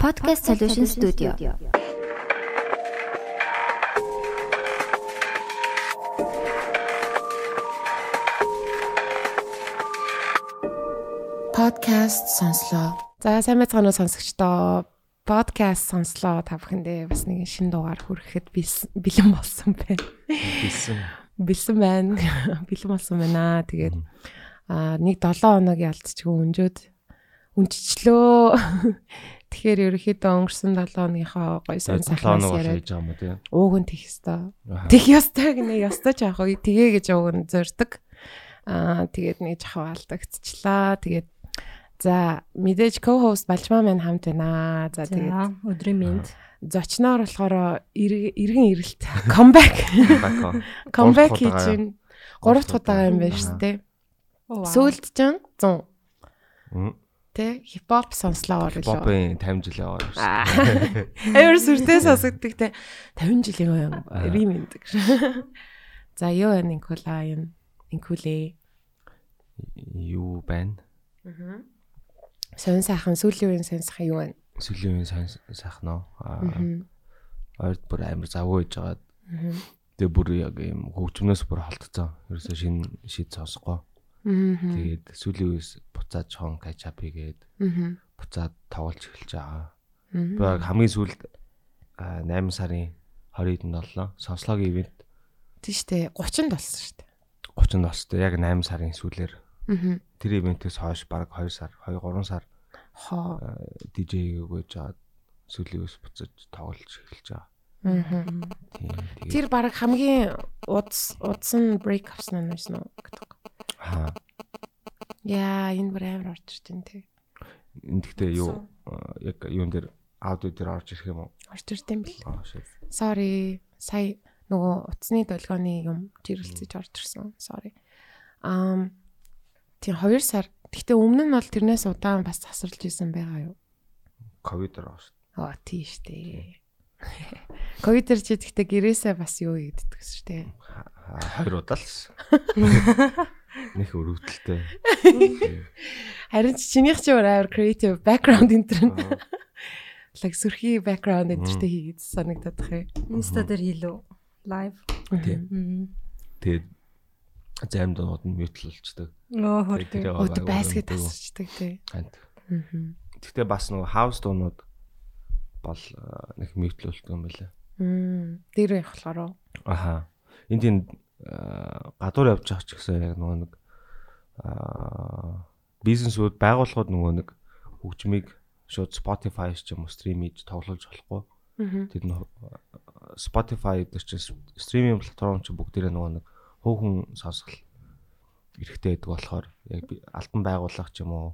Podcast Solution Studio. Podcast сонслоо. За сайн байцгаана уу сонсогчдоо. Podcast сонслоо та бүхэндээ бас нэг шинэ дугаар хүрэхэд бэлэн болсон байна. Бэлсэн. Бэлэн байна. Бэлэн болсон байна. Тэгээд аа нэг 7 хоног ялцчихгүй өнжөөд үнччлөө. Тэгэхээр ерөөхдөө өнгөрсөн 7 хоногийнхоо гоё цахлаанаас сахнаас яриад ярьж байгаа юм тий. ууг нь тех ёстой. Тех ёстой гинэ ёстой ч яах вэ? Тэгээ гэж ууг нь зордог. Аа тэгээд нэг жахав алдагдчихлаа. Тэгээд за мэдээж co-host Балчмаа маань хамт байна. За тэгээд өдрийн мэнд. зочноор болохоор эрг- эргэн ирэлт comeback comeback хийж байна. Гурав дахь удаагаа юм байна шүү дээ. Сүүлд ч 100 Мм. Тэ хипхоп сонслоо орлоо. Бобын 50 жил яваа. Аа. Амар сүртэй сонсогддог те 50 жилийн Аа. рим юмдаг. За юу вэ Никола юм? Николе. Юу байна? Сонь сайхан сүүлийн үеийн сонь сайхан юу вэ? Сүлийн сайн сайхан уу? Аа. Ойд бүр амар завгүй байж байгаа. Мгм. Тэгээ бүр яг юм хөгжмнөөс бүр холтцоо. Ерөөсөө шинэ шийд сонсохгүй. Тэгээд сүлийн үеэс буцаад хон качап хийгээд буцаад тоглож эхэлж байгаа. Би хамгийн сүүлд аа, 8 сарын 20-нд боллоо. Сонслогийн ивент Тийш үү 30-нд болсон шүү дээ. 30-нд болстой. Яг 8 сарын сүүлээр тэр ивентээс хойш баг 2 сар, 2 3 сар Хоо. DJ-г өгөөж жаад сүлийн ус буцаж тоглож эхэлж байгаа. Тэр баг хамгийн удс удсан break авсан байсан уу гэдэг. Хаа Яа, энэ бүр амар орж ирж байна те. энд гэхдээ юу аа, яг юун дээр аудио дээр орж ирэх юм уу? Орж ирд юм бэл. Аа shit. Sorry. Сая нөгөө утасны долгионы юм жирэлцэж орж ирсэн. Sorry. Ам тийм 2 сар. Гэхдээ өмнө нь бол тэрнээс удаан бас засварлж исэн байгаа юу? Ковид ороо шүү. Аа тийм штэ. Ковид дэр чи гэхдээ гэрээсээ бас юу хийдэг шүү дээ. Хоёр удаа л. Нэх өрөвдөлтэй. Харин чи чинийх чи өөр амар creative background энэ төр. Аа, Like сүрхий background энэ төртэй хийгээд санагдаад тах юм. Инста дээр хийлүү. Live. Тийм. Тэгээд зарим дууд нь Тэгээд хөргөө. тэрээ Өд байсгээ аюул тасарчдаг тий. Ханд. Гэхдээ бас нөгөө хаус дуунууд бол аа, нэг мьютлүүлдэг юм байлаа. Мм. Тэр явах болохоор Аха. Энд энэ гадуур явж байгаа ч гэсэн яг нөгөө нэг аа бизнесүүд байгууллагууд нөгөө нэг хөгжмийг шууд Spotify ч юм уу стрим хийж тоглуулж болохгүй. Тэр нь аа, Spotify дээр чинь стриминг платформ чинь бүгдээрээ нөгөө нэг хөөхөн сонсгол эрэхтэй байдаг болохоор яг би альбом байгуулах ч юм уу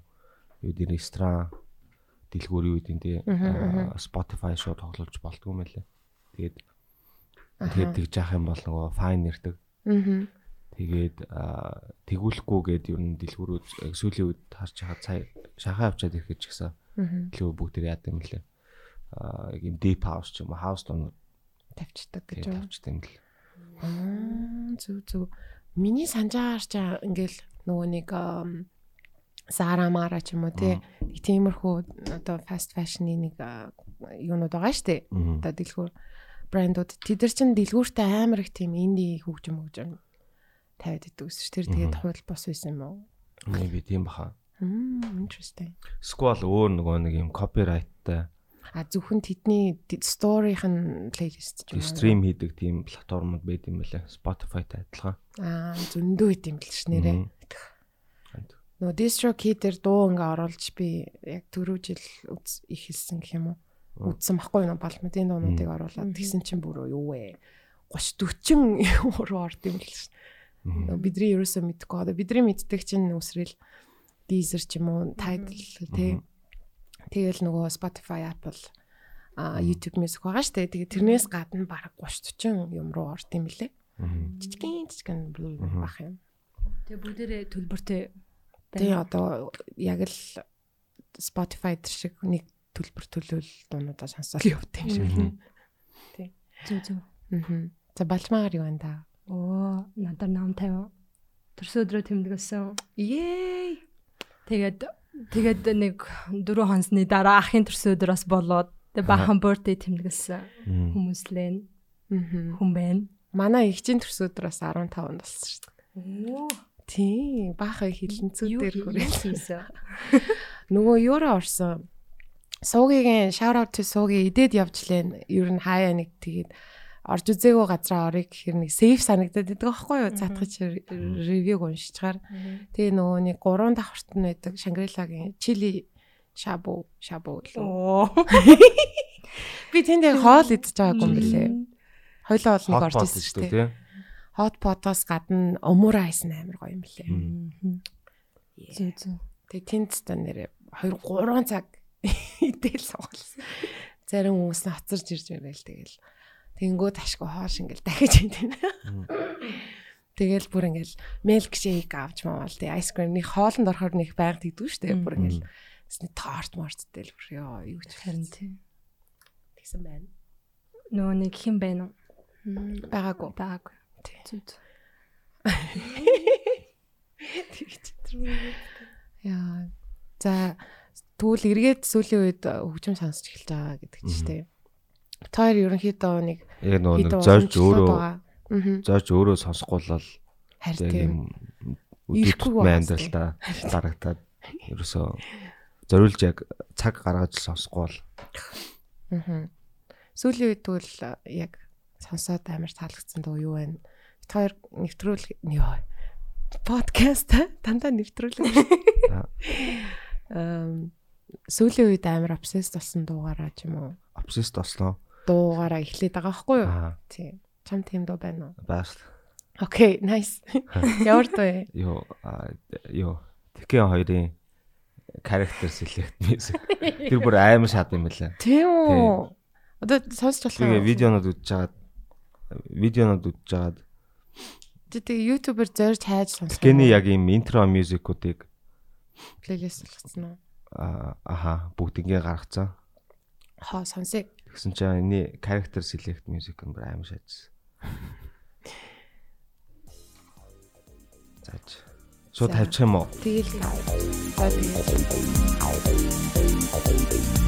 юу дээр ресторан дэлгүүр юу гэдэг тий Мгм, аа, Spotify шууд тоглуулж болдгоо юм байлээ. Тэгээд тэгээд тэгж яах юм бол нөгөө файн нэрдэг. Аа. Тэгээд аа, тэгүүлэхгүйгээд ер нь дэлгүүрүүд сүүлийн үед харж хахад сая шахаа авчаад ирэхэд ч гэсэн Аа. дэлгүүр бүгд яад юм лээ. Аа яг юм deep house ч юм уу house донууд тавьчихдаг гэж байна. авчдаг юм л. Аа зүг зүг. Миний санджаагаар ч ингээл нөгөө нэг Zara Mara ч юм уу тий. Тиймэрхүү одоо fast fashion-ы нэг юунууд байгаа штэ. Мгм. Одоо дэлгүүр брендууд тэд нар чинь дэлгүүртээ амар их тийм инди хөгжим хөгжим тавиад идэв гэсэн ш. Тэр тэгээд хууль бос байсан юм уу? Би тийм баха. Мм interesting. Squall өөр нөгөө нэг юм copyrightтай А зөвхөн тэдний нь плейлист ч юм уу. стрим хийдэг тийм платформуд байд юм байлаа. Spotify-тай адилхан. Аа зөндөө ит юм л ш нэрээ. Нөгөө DistroKid дээр дуу ингээ оруулж би яг түрүү жил үз их хэлсэн гэх юм уу? Үзсэн баггүй нөө балмадын дуунуудыг оруулаад тэгсэн чинь бүр юу вэ? 30 40 уруу орд юм л ш. Мгм. Нөгөө Бидний ерөөсөө мэдгүй. Одоо бидний мэддэг чинь үсрэл Deezer ч юм уу, Tidal тий. Тэгэл нөгөө Spotify, Apple а YouTube Music байгаа штэ. Тэгээ тэрнээс гадна баг 30 40 юм руу орд юм лээ. Жижигэн жижигэн бах юм. Тэгээ бүгдээрээ төлбөртэй Тэгээ одоо яг л Spotify дээр шиг нэг төлбөр төлөөл дуунуудаа сонсоод явт юм шиг. Мгм. зүг зүг. Аа. За балчмаагаар юу байна да? Оо надад нам 50. Төрсөн өдрөө тэмдэглэсэн. Yay! Тэгээд Тэгээд нэг дөрөв хонсны дараа ахын төрсөн өдөр бас болоод тэгээд бахан birthday тэмдэглэсэн Мм. хүмүүс лээ Аа. хүн байна. Манай эгчийн төрсөн өдөр бас 15-нд болсон шүү дээ. Оо. Тийм, баахан хилэнцүү дээр хүрээ. хийсэн? Нөгөө юураа орсон. Суугийн shout out to суугийн идээд явжлаа. Ер нь хаяа нэг тэгээд орж үзээгүй газраа орё гэхэр нэг safe санагдаад байдаг аахгүй юу? Затгаж ревюг уншичаар. Тэгээ нөгөө нэг гурван давхарт нь байдаг Шангрилагийн чили шабу шабу лөө. Би тэндээ хоол идэж байгаагүй юм бэлээ. Хойлоо бол нэг орж ирсэн шүү дээ. Hot pot-оос гадна омурайс амар гоё юм бэлээ. Мм. Зүү зүү. Тэгээ тэнд та нэрээ 2 3 цаг идэл суулсан. Зарим хүмүүс нь хоцорж ирж байвал тэгэл тэнгүүд ашгүй хоош ингээл дахиж идэв. Тэгэл бүр ингээл shake авч мавал тий ice cream-ний хоолнд орохоор нэг байнг тэгдүү штэ бүр ингээл торт морттэй л бүр ёо юу ч Харин тийм. тэгсэн байна. Нөгөө нэг хэн байна уу? Байгаагүй. Байгаагүй. Тий. Зүү. Тэгж Яа. За тэгвэл эргээд сүүлийн үед хөгжим сонсч эхэлж байгаа гэдэг чинь тий. Тэр ерөнхийдөө нэг Яг нөгөө зорж өөрөө. Аа. зорж өөрөө сонсохгүй бол Харин тийм. байгаа амьдралдаа дарагтаад ерөөсөө зориулж яг цаг гаргаж сонсохгүй бол Аа. Сүүлийн үед тэгвэл яг сонсоод амар таалагдсан дөө юу вэ? Тэр нэвтрүүл ёо. Подкаст дандаа нэвтрүүлэг. Эм сүүлийн үед амар обсесс болсон дуугаараа ч юм уу? обсест ослоо. Дуугаараа эхлээд байгаа байхгүй юу? Тийм. Чам тийм дуу байна уу? баас Окей, nice. Ямар дуу вэ? аа, ёо Тэкэн хоёрын character select music. Тэр бүр амар шат юм байна. Тийм үү? Одоо сонсч болох Тэгээ видеонууд үзэж хагаад видеонууд үзэж хагаад Тэгээ YouTube-ээр зорж хайж сонсох. Тэкэний яг ийм интро мьюзикуудыг плейлист болгоцсон уу? Аха бүгд ингэ гаргацсан. Хоо сонсъё. Тэгсэн чинь энэ character select music нь амар шатсан. Зааж. Шууд тавьчих юм уу? Тэгэл за тэгэл.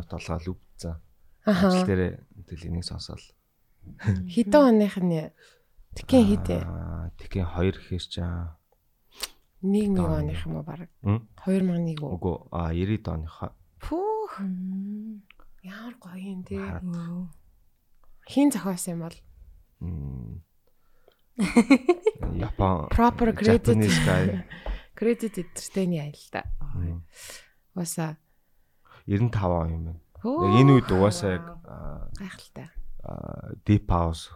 12 минут толгоол өвдсөн. Аха. Ажил дээр тэгэл энийг сонсоол. Хэдэн оных нь Тэгэн хитэ. Аа, Тэкэн 2 гэхээс чаа. Нэг нэг Доо. оных юм уу баг. М? 2001 үү? Үгүй аа 90 оныхоо. Пүүх. Ямар гоё юм те. Хин зохиосон юм бол. Япон proper credit credit эдэртэйний айл та. Уусаа 95 он юм байна. Яг энэ үед угаасаа яг гайхалтай. deep house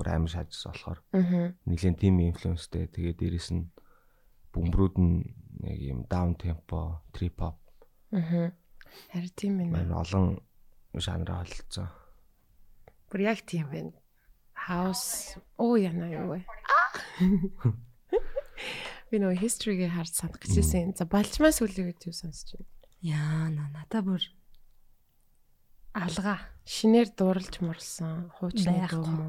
бүр амар шаажсан болохоор нэгэн тим инфлюенстэй. Тэгээд дээрэс нь бөмбөрүүд нь яг юм даун темпо, трип хоп Аа. Харин тийм ээ. амар олон жанраа холилдсон. Бүр яг тийм байна. House. Оо яна юу вэ? Би нөгөө history-гээ харж санах гэжсэн. За балчмаа сүлийн үед юу сонсож байна? Яа на надаа бүр алга. Шинээр дурлж морсон хуучны Байхгүй. дуу мó.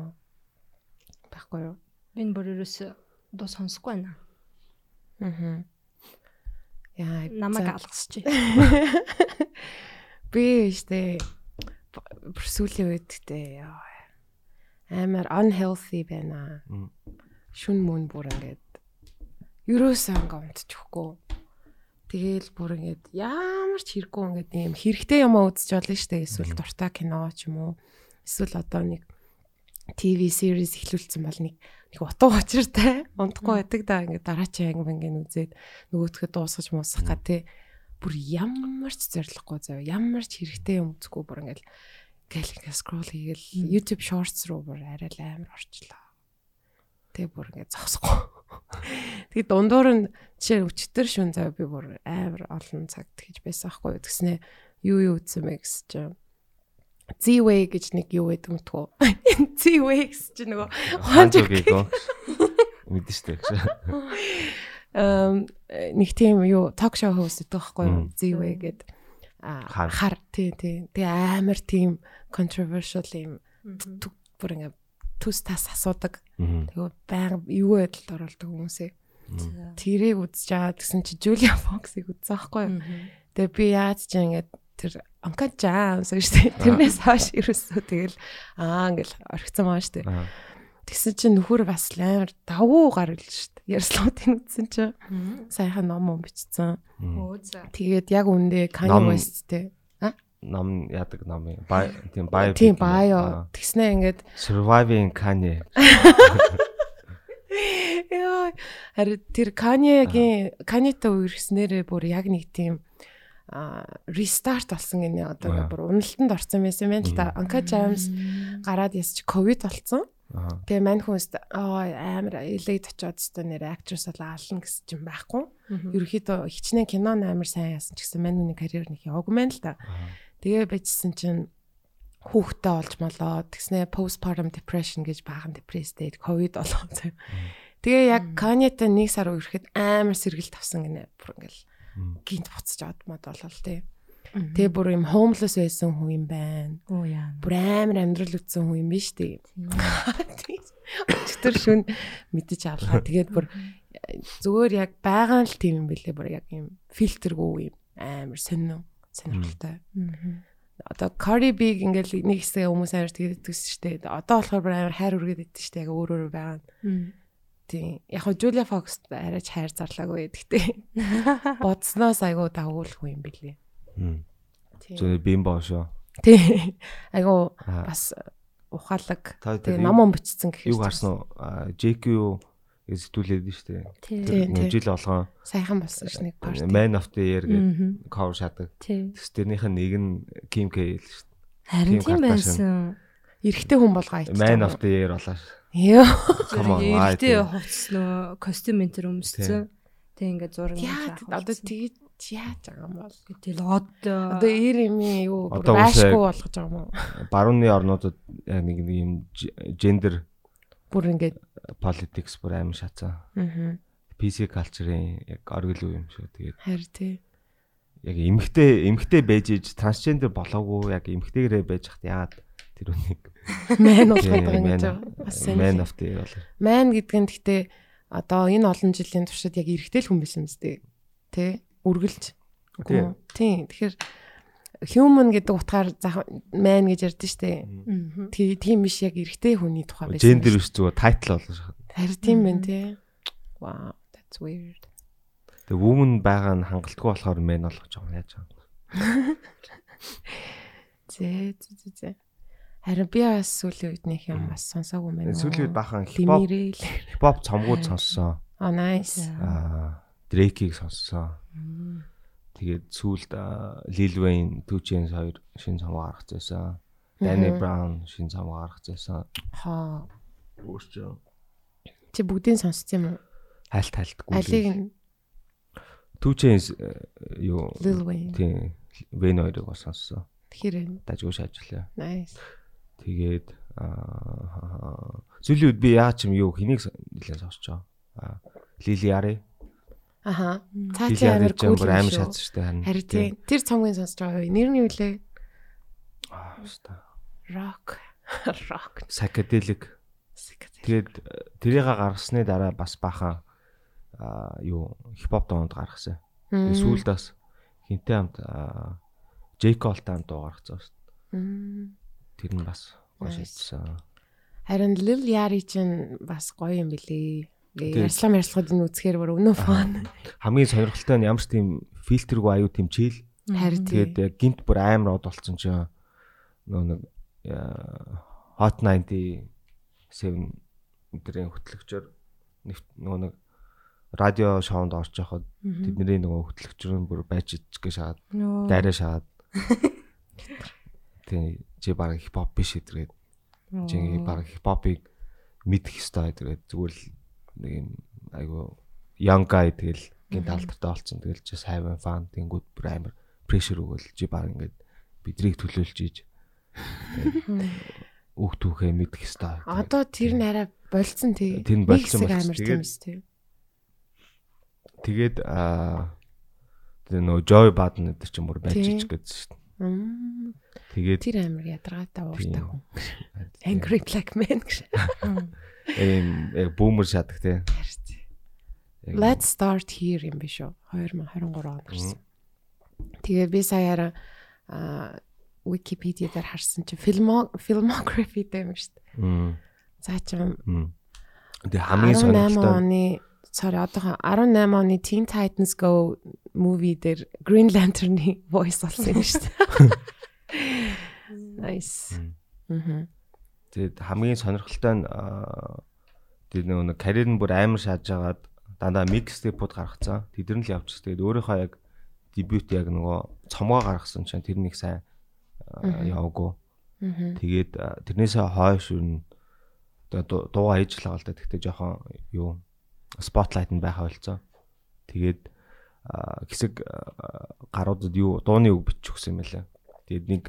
Байхгүй юу? Энэ бүр ерөөсө дуу сонсохгүй байна. Аа. Яа, Намайг алгасч. Би штэ бүр сүүлийн үед гэдэг амар unhealthy байна. Шүн мөн бүр ингээд ерөөсөө ингээ унтчихгүй. Тэгээл бүр ингээд ямар ч хэрэггүй ингээд юм хэрэгтэй юм үзэж болно штэ эсвэл дуртай кино ч юм уу. Эсвэл одоо нэг ТV series эхлүүлсэн бол нэг нэг утга учиртай унтахгүй байдаг да. Ингээд дараачийн анги бангийн үзээд нөгөөдхөд дуусгаж муусах га тий бүр ямар ч зориггүй зав. Ямар ч хэрэгтэй юм үзэхгүй бүр ингээд гэл ингээд scroll хийгээл YouTube shorts руу бүр арай л амар орчлоо. Тэгээ бүр ингээд зогсохгүй. Тэгээ дундуур нь жишээ өчтөр шүн зав би бүр амар олон цаг тэгж байсан аахгүй юу гэснээ юу юу үзсэн бэ гэсэн чинь Z-Way гэж нэг юу гэдэг юм тгөө. Z-Way гэж чинь нөгөө гоо. Мэдэн штэ гэж. эм нэг тийм юу ток шоу хост гэдэг байхгүй юу? Z-Way гэд Хар. тий тий. Тэгээ амар тийм controversial юм бүр ингээ төс тас асуудаг. Тэгээ байнга юу байдалд оролдог хүмүүсээ. Тэрийг үзэж байгаа гэсэн чи Julia Fox-ыг үзсэн байхгүй юу? Тэгээ би яаж ч ингээд тэр гэсэн шүү дээ. Тэрнээс хойш ерөөсөө тэгэл аа ингээл орхицсан маа шүү дээ. Тэгсэн чинь нөхөр бас л амар давуу гарвал шүү дээ. Ярьслуудыг үзсэн чинь сайхан ном ном бичсэн. Тэгээд яг үндэ Kanye West-тэй. Ном яадаг ном юм. Бай тийм бай. Тийм баё. Тэгснэ ингээд Surviving Kanye. яа харин тэр Kanye-гийн Kanye-тай үерхснээрээ бүр яг нэг тийм а рестарт болсон гинэ одоо Аа. бүр уналтанд орсон байсан юм байна л да. Анка James гараад ясч ковид болсон. Аа. Тэгээ мань хүнс аа амар элейд очиод өстө нэр актрис болоо ална гэсэн чинь байхгүй. Ерөнхийдөө хичнээн кино амар сайн яасан ч гэсэн мань хүний карьер нэг яваагүй мэн л да. Тэгээ бичсэн чинь хүүхдтэй олж молоо тэгснэ postpartum depression гэж баахан депресстэй ковид болоо зав. Тэгээ яг Kanye-тай нэг сар үерхэд амар сэргэлт авсан гинэ. Бүр ингээл гинт буцаж аваад мод болол тээ. Тэгээ бүр юм homeless байсан хүн юм байна. Оо яа. Бүр амар амьдрал үтсэн хүн юм биш үү? Өчтөр шүн мэдэж авлаа. Тэгээд бүр зүгээр яг байгаа л тийм юм бэлээ. Бүр яг юм фильтргүй юм. Амар сонин сонирхолтой. Одоо Cardi B ингээл нэг хэсэг хүмүүс амар тэгээд төссөн шүү дээ. Одоо болохоор бүр амар хайр үргээд идэв шүү дээ. Яг өөр өөр байгаа. Тийм. Яг хоо Julia Fox арайч хайр зарлаагүй. Гэхдээ бодсноос айгуу дагуулгүй юм бэлээ. Мм. Тийм. Зөв бимбо шүү. Тийм. Айгуу бас ухаалаг. Тэгээ ном ном бичсэн гэхээр юу гарсан уу? JQ зэтгүүлээд нь штэ. Тий. Тийм, Тэр тийм. жил болгон Сайхан болсон ш нэг парти. Man of the Year гэдэг cover шатаг. Тий. Тэс тэрнийх нь нэг нь Kim K л штэ. Харин тийм байсан. Эрэгтэй хүн болгоо ичж. Man of the Year болоо. ш. Йоо. Эрэгтэй тийм. хувцс нөө костюм энэ төр өмссөн. Тэг ингээд зураг Яа одоо тэгээд яаж байгаа юм бол. тэгэл одоо Одоо эр юм юу байшгүй болгож байгаа юм уу? Барууны орнуудад яг нэг нэг юм gender Бүр ингээд politics бүр аим шатсан. аа PC culture-ийн яг оргил үе юм шүү. Тэгээд харин тий. яг эмгтэй эмгтэй байж иж трансгендер болоогүй яг эмгтэйгэрээ байж хат яагаад тэр үнийг Мэн болгоод байгаа юм гэж Man-. Бас Man сайн. of the болоо. Мэн гэдэг нь гэхдээ одоо энэ олон жилийн туршид яг эрэгтэй л хүн байсан мэт дээ. Тэ? Үргэлж. Тийм. Тэгэхээр human гэдэг утгаар man гэж ярьдэн штэ. Тий, тийм биш яг эрэгтэй хүний тухай байсан. Gender биш зүгээр title болоо шүү. Харин тийм байна тий. Wow, that's weird. Тэгээ woman байгаа нь хангалтгүй болохоор man болгож байгаа юм яаж байгаа. Зэ зэ зэ зэ. Харин би бас сүүлийн үед нэг юм бас сонсоогүй мэн. Сүүлийн үед бахан хипхоп хипхоп цомгууд сонссон. А nice. Аа Дрейкийг сонссон. Тэгээд сүүлд Lil Wayne, Two Chainz хоёр шинэ цомог гаргаж байсан. Danny. Brown шинэ цомог гаргаж байсан. Хаа. Өөрчөө Чи бүгдийг сонссон юм уу? хайлт хайлтгүй. Алиг нь Two Chainz э, юу Lil Wayne. тийм Wayne хоёрыг бас сонссон. Тэгэхээр Дажгүй шаажилаа. nice. Тэгээд аа сүүлийн үед би яа ч юм юу хэнийг нэлээд сонсож байгаа. Аа Lily Ari Аха. Цаа Бил чи амар ядаж бүр амар шүү. шатсан шүү дээ харин. Харин тийм. Тэр цомгийн сонсож байгаа үе. Нэр нь юу лээ? Аа, дээ. Rock. Rock. Psychedelic. Тэгээд тэрийг гаргасны дараа бас бахан аа юу хипхоп доонд гаргасан. Тэгээд сүүлд бас хинтээ хамт аа, Джейк Олтай хамт дуу гаргацсан шүү дээ. Тэр нь бас гоё шийдсэн. Харин Lil Yari чинь бас гоё юм билий. Ярьслам ярьслахуудыг үзэхээр бүр өнөө фан. Хамгийн сонирхолтой нь ямар ч тийм фильтргүй аюу тийм чийл. Харин Тэгээд яг гинт бүр амар од болсон чинь нөө нэг Hot 97 өдрийн хөтлөгчөөр нөгөө нэг радио шоунд орж яхад тэдний нөгөө хөтлөгчөр нь бүр байж ичгэ шаад дайраа шаад. Тий чи баг хипхоп биш эдгээд чи баг хипхопыг мэдэх ёстой эдгээд зүгээр л нэг юм айгу young guy тэгэл гинт алдартай болсон тэгэл чи having fun тэнгүүд бүр амар pressure өгөөл. Чи баг ингээд бидрийг төлөөлж ийж. Үг түүхээ мэдэх ёстой. Одоо тэр нь арай болцсон тий. Тэр нь болцсон тийм Тэгээд- тэгээд аа тэр нөгөө Joy Baden гэдэг чинь бүр байж Тий. ич гэдсэн шүү дээ. Тэгээд Тэр амар ядаргаатай ууртай хүн. Angry Black Man. Гэж. Ийм яг бүүмэр шатдаг тий Let's start here юм биш үү? 2023 онд гарсан. Тэгээ би саяараа а Wikipedia дээр харсан чи фильмо filmography дээр юм шүү дээ. Мм. За чи Мм. Тэгээ хамгийн 18 сонирхолтой оны sorry одоохон 18 оны Teen Titans Go movie дээр Green Lantern-ы voice болсон юм шүү дээ. Nice. Мгм. Тэгээд хамгийн сонирхолтой нь тэр нэг карьер нь бүр амар шаажгаад дандаа микстейпууд гаргацсан. Тэдэр нь л явчихсан. Тэгээд өөрийнхөө яг дебют яг нөгөө цомгоо гаргасан чинь тэр нэг сайн аа, яваагүй. Тэгээд тэрнээсээ хойш юу дуугаа хийж л байгаа л да. Тэгтээ жоохон юу спотлайт нь байха болцоо. Тэгээд хэсэг гаруудад юу дууны үг бичиж өгсөн юм байлаа. Тэгээд нэг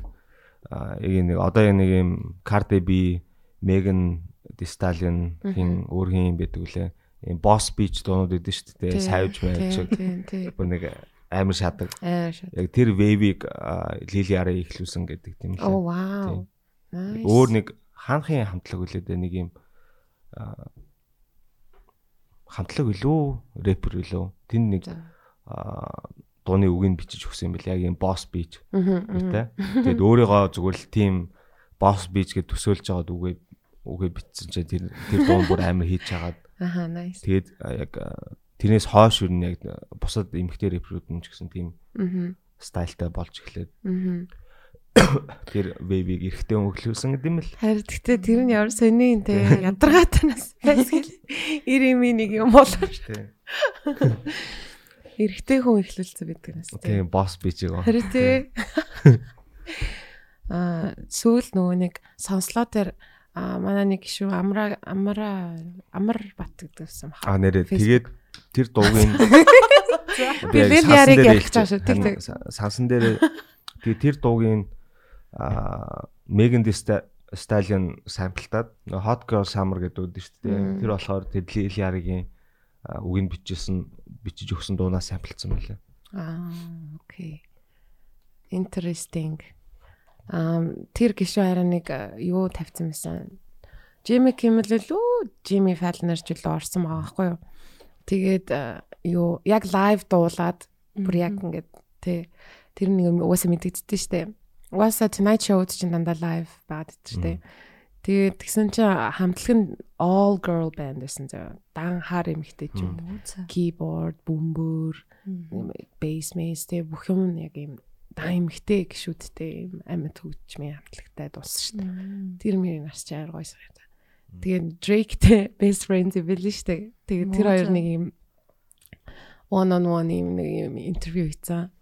яг нэг одоо яг нэг юм Cardi B, Megan Thee Stallion хин өөр хин байдаг үлээ. Ийм boss beach дуунууд өгдөн шүү дээ. Шиг тий, тий. бүр нэг амар шат. Яг тэр wave-ийг Lily Ara ихлүүлсэн гэдэг тийм л. Oh wow. Өөр нэг хаанхын хамтлаг үлээд нэг юм хамтлаг үлээ рэпер үлээ тэн нэг аа, дууны үгийг бичиж өгсөн юм бэл яг юм Мгм. мгм. үүтэй тэгээд өөрийгөө зүгээр л тийм boss beach гэж төсөөлж байгаа үгээ үгээ бичсэн чинь тэр тэр дуун бүр амар хийж чагаад. Аха nice. тэгээд яг тэрнээс хойш юу н яг бусад эмгтэй рэперүүд нь ч гэсэн тийм стайлтай болж эхлээд тэр вейвийг эрэхтэй өглөөсөн гэдэг юм л. Харин гэхдээ тэр нь ямар сони те. Ядаргаатай нас байсгал ирэмий нэг юм болоо. тийм Эрэгтэй хүн ихлүүлсэн байдаг нас тийм boss beach гоо Харин те. Аа сүүл нөгөө нэг сонслоо тэр аа манай нэг гişүү амра амра амар бат гэдэгсэн баха. нэрээ Facebook. тэгээд тэр дуугийн Lil Yari-г ярих байгаа шүү. Тэг, тэг. Сансан дээр тэгээд тэр дуугийн а Megan Thee Sta- Stallion самплтаад нөгөө Hot Girl Summer гэдэг үүд нь шүү дээ. Тэр болохоор тэр Lil Yari-гийн а, үгийг бичижсэн бичиж өгсөн дуунаас самплцсан байлаа. Аа окей. Interesting. Ам тэр гişүү харин нэг юу тавьсан байсан. Jimmy Kimmel лөө Jimmy Fallon ч л орсон байгаа байхгүй юу. Тэгээд юу яг лайв дуулаад бүр яг ингээд тэ тэр нэг угаасаа мэдэгддэж штэ. Угаасаа Tonight Show чинь дандаа лайв байгаад штэ. Тэгээд тэгсэн чинь хамтлаг нь all girl band байсан зөө. Дан хар эмхтэй ч юм. Keyboard, бөмбөр, bass mass тэ бүх юм яг юм дан эмхтэй гişүүдтэй юм амьд хөгжмийн хамтлагтай дууссан штэ. Тэр мөрийн нас чаар гоё санагдаа. Тэгээд Drake-тэй best friends билээ штэ. Тэгээд тэр хоёр нэг юм one on one юм нэг юм интервью хийцэн.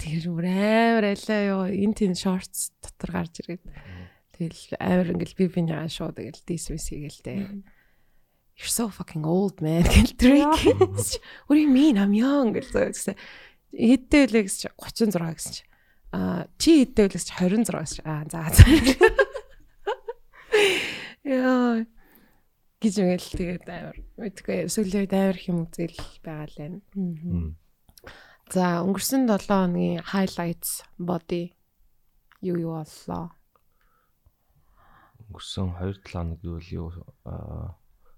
Тэр бүр амар алаа ёо энэ тийм shorts дотор гарч ирээд. Тэгэл амар ингээл би би яа шууд тэгэл dismiss хийгээл тэ. You're so fucking old man гэл Drake. What do you mean I'm young гэл зөөсөн. Хэдтэй гэсэн чи 36 гэсэн чи. Аа чи хэдтэй гэсэн чи 26 гэсэн. Аа за за. Яа. гэж мэгэл тэгээд амар мэдгүй сүүлийн үед амар их юм үзэл байгаа л байна. За өнгөрсөн 7 хоногийн highlights body юу юу боллоо? Өнгөрсөн 2 7 хоног юу л юу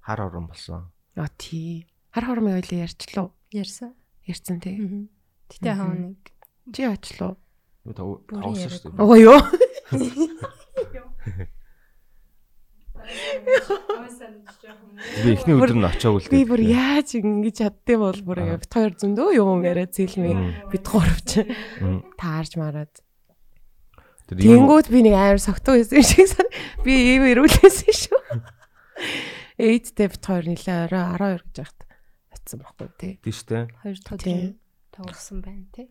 хар орон болсон. А тий. Хар хормын ойлын ярьчлаа. Ярьсан. Ярьсан тий. Гэтэ хаа нэг Чи очлоо. Юу та яриаг. шүү дээ. Оо юу? Би эхний өдөр нь очиагүй л Би бүр яаж ингэж чаддсан бол бүр Аа. бит хоёр зөндөө юм яриад зэлмээ. Бит гуравч таарж мараад. Тэнгүүд би нэг амар согтуу байсан юм шиг сан. Би ийм ирүүлээсэн шүү. Эйдтэй бит хоёр нилээ орой 12 гэж яхад атсан байхгүй тий. Хоёр дахь Тийм. өдөр тоглосон байна тий.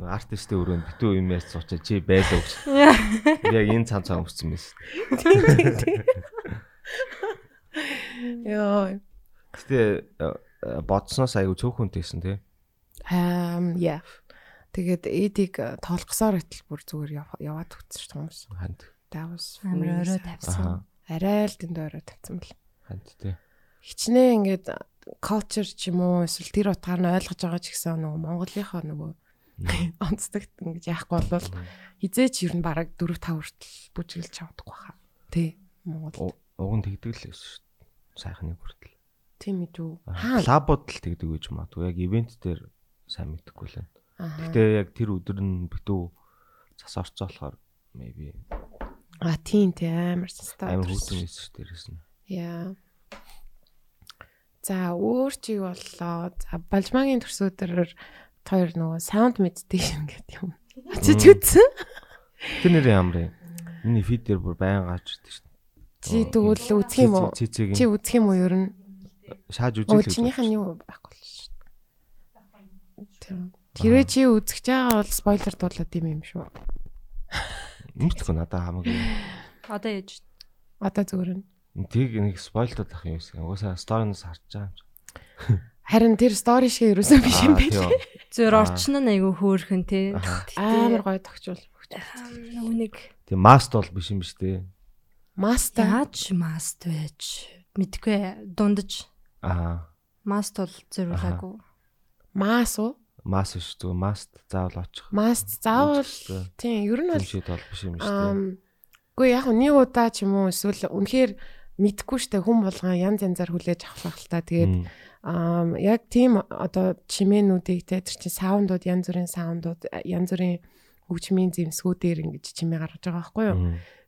Артистийн өрөөнд битүү юм яаж суучаа чи байлаа гэж. Яг энэ цан цан өмссөн байсан. Йоо. Гэтэ э, бодсноос айгу цөөхөнтэйсэн тий. Um yeah. Тэгээд эдийг э, тоолгосоор итэл бүр зүгээр яв- яваад өгсөн хүмүүс. Ханд. That was Амар орой тавьсан. Арай л дэнд орой тавьсан бэл. Ханд тий. Хичнээн ингээд culture ч юм уу эсвэл тэр утгаар нь ойлгож байгаа ч гэсэн нөгөө Монголынхоо нөгөө онцлогт ингэж яахгүй бол хизээч ер нь бараг 4 5 хүртэл бүжиглж чадахгүй хаа. Тий. Монгол. Уг нь тэгдэг л байсан шүү дээ. Сайхны хүртэл. Тийм ээ үү. Аа, Клабууд л тэгдэг гэж магадгүй. Яг ивент дээр сайн мэдхгүй л Гэтэ яг тэр өдөр нь битүү цас орцоо болохоор maybe А тийм тий амар стаа. амар байсан шүү дээрээс нь. Яа. За өөр чи юу боллоо? За Балжмагийн төрсөдөр хоёр нөгөө sound meditation гэдэг юм. Очиж үзсэн. Тэр нэр ямар юм? Миний фид дээр бүр байн гаж ирдэг шүү. Чи тэгвэл үзэх юм уу? Чи үзэх юм уу ер нь? шааж Оо үзэл. чинийх нь юу байхгүй л шүү. дээ. Тэрвээ чи үзэж байгаа бол спойлер дуулаад юм юм шүү. Өмнөдгөө надад хамаагүй. Одоо яаж Одоо зүгээр нь. Тийг нэг спойлтод ах юм шиг. Угаасаа сториноос харж байгаа юм чи. Харин тэр стори шиг ерөөсөө биш юм байна. зөөр орчин нь айгүй хөөрхөн тий. Аха. Амар гоё тогтчул. Нөгөө нэг Тийм маст бол биш юм биш үү? Маста. яаж маст байж мэдгүй дундаж Аа. маст бол зөрүүлээгүй. Мас уу? Мас биш зүгээр маст заавал очих. Маст заавал тийм ер нь бол шийд бол биш юм биш үү? Ам үгүй яг нэг удаа ч юм уу эсвэл үнэхээр мэдгүй штэ хүн болгон янз янзаар хүлээж авах л та. Тэгээд ам яг тийм одоо чимээнүүдийг те тэр чинь саундууд янз бүрийн саундууд янз бүрийн хөгжмийн зэмсгүүдээр ингэж чимээ гаргаж байгаа байхгүй юу?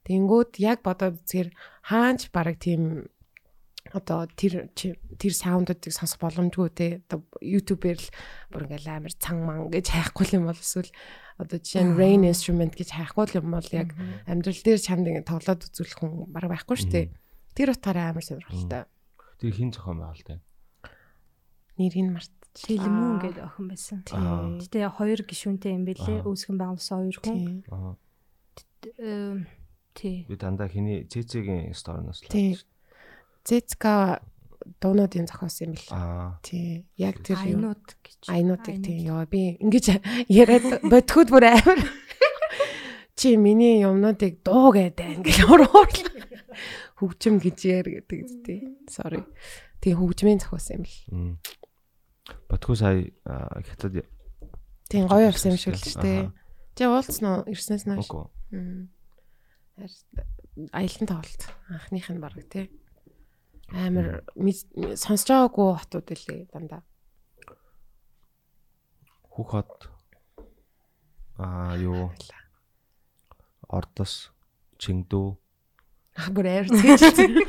Тэнгүүд яг бодоод үзэхээр хаач бараг тийм одоо тэр тэр саундуудыг сонсох боломжгүй те одоо YouTube-ээр л бүр ингээл амар цан ман гэж хайхгүй юм бол эсвэл одоо жишээ нь rain instrument гэж хайхгүй юм бол яг амьдрал дээр чамд ингэ тоглоод үзүүлэх хүн бараг байхгүй шүү дээ. Тэр утгаараа амар сонирхолтой. Тэр хин зохион байгуулалтай. Нэрийг мартчих. Тэлмүүн гэдэг охин байсан. Гэтэ хоёр гишүүнтэй юм бэлээ. Үүсгэн байгуулсан хоёр хүн. Аа. Тий. Би дандаа хиний цэцэгийн сториноос л. Зэцка дуунуудын зохиос юм бэл. Аа. Тийм. Яг тэр юм. Айнууд гэж. Айнуудыг тийм ёо би ингэж яриад бодход бүр амар чи миний юмнуудыг дуу гэдэг ингээл уруур хөгжим гэж яар гэдэг үстэй. Sorry. Тийм хөгжмийн зохиос юм бэл. Батгүй сая хятад Тийм гоё явсан юм шиг л ч тээ. Чи уулцсан уу? Ирснээс нааш. Аялын тоглолт анхных нь баг тий. Амар сонсож байгаагүй хотууд үлээ дандаа. Хүүхот аа юу Ордос Чингдүү Аа бүр амар байлаа.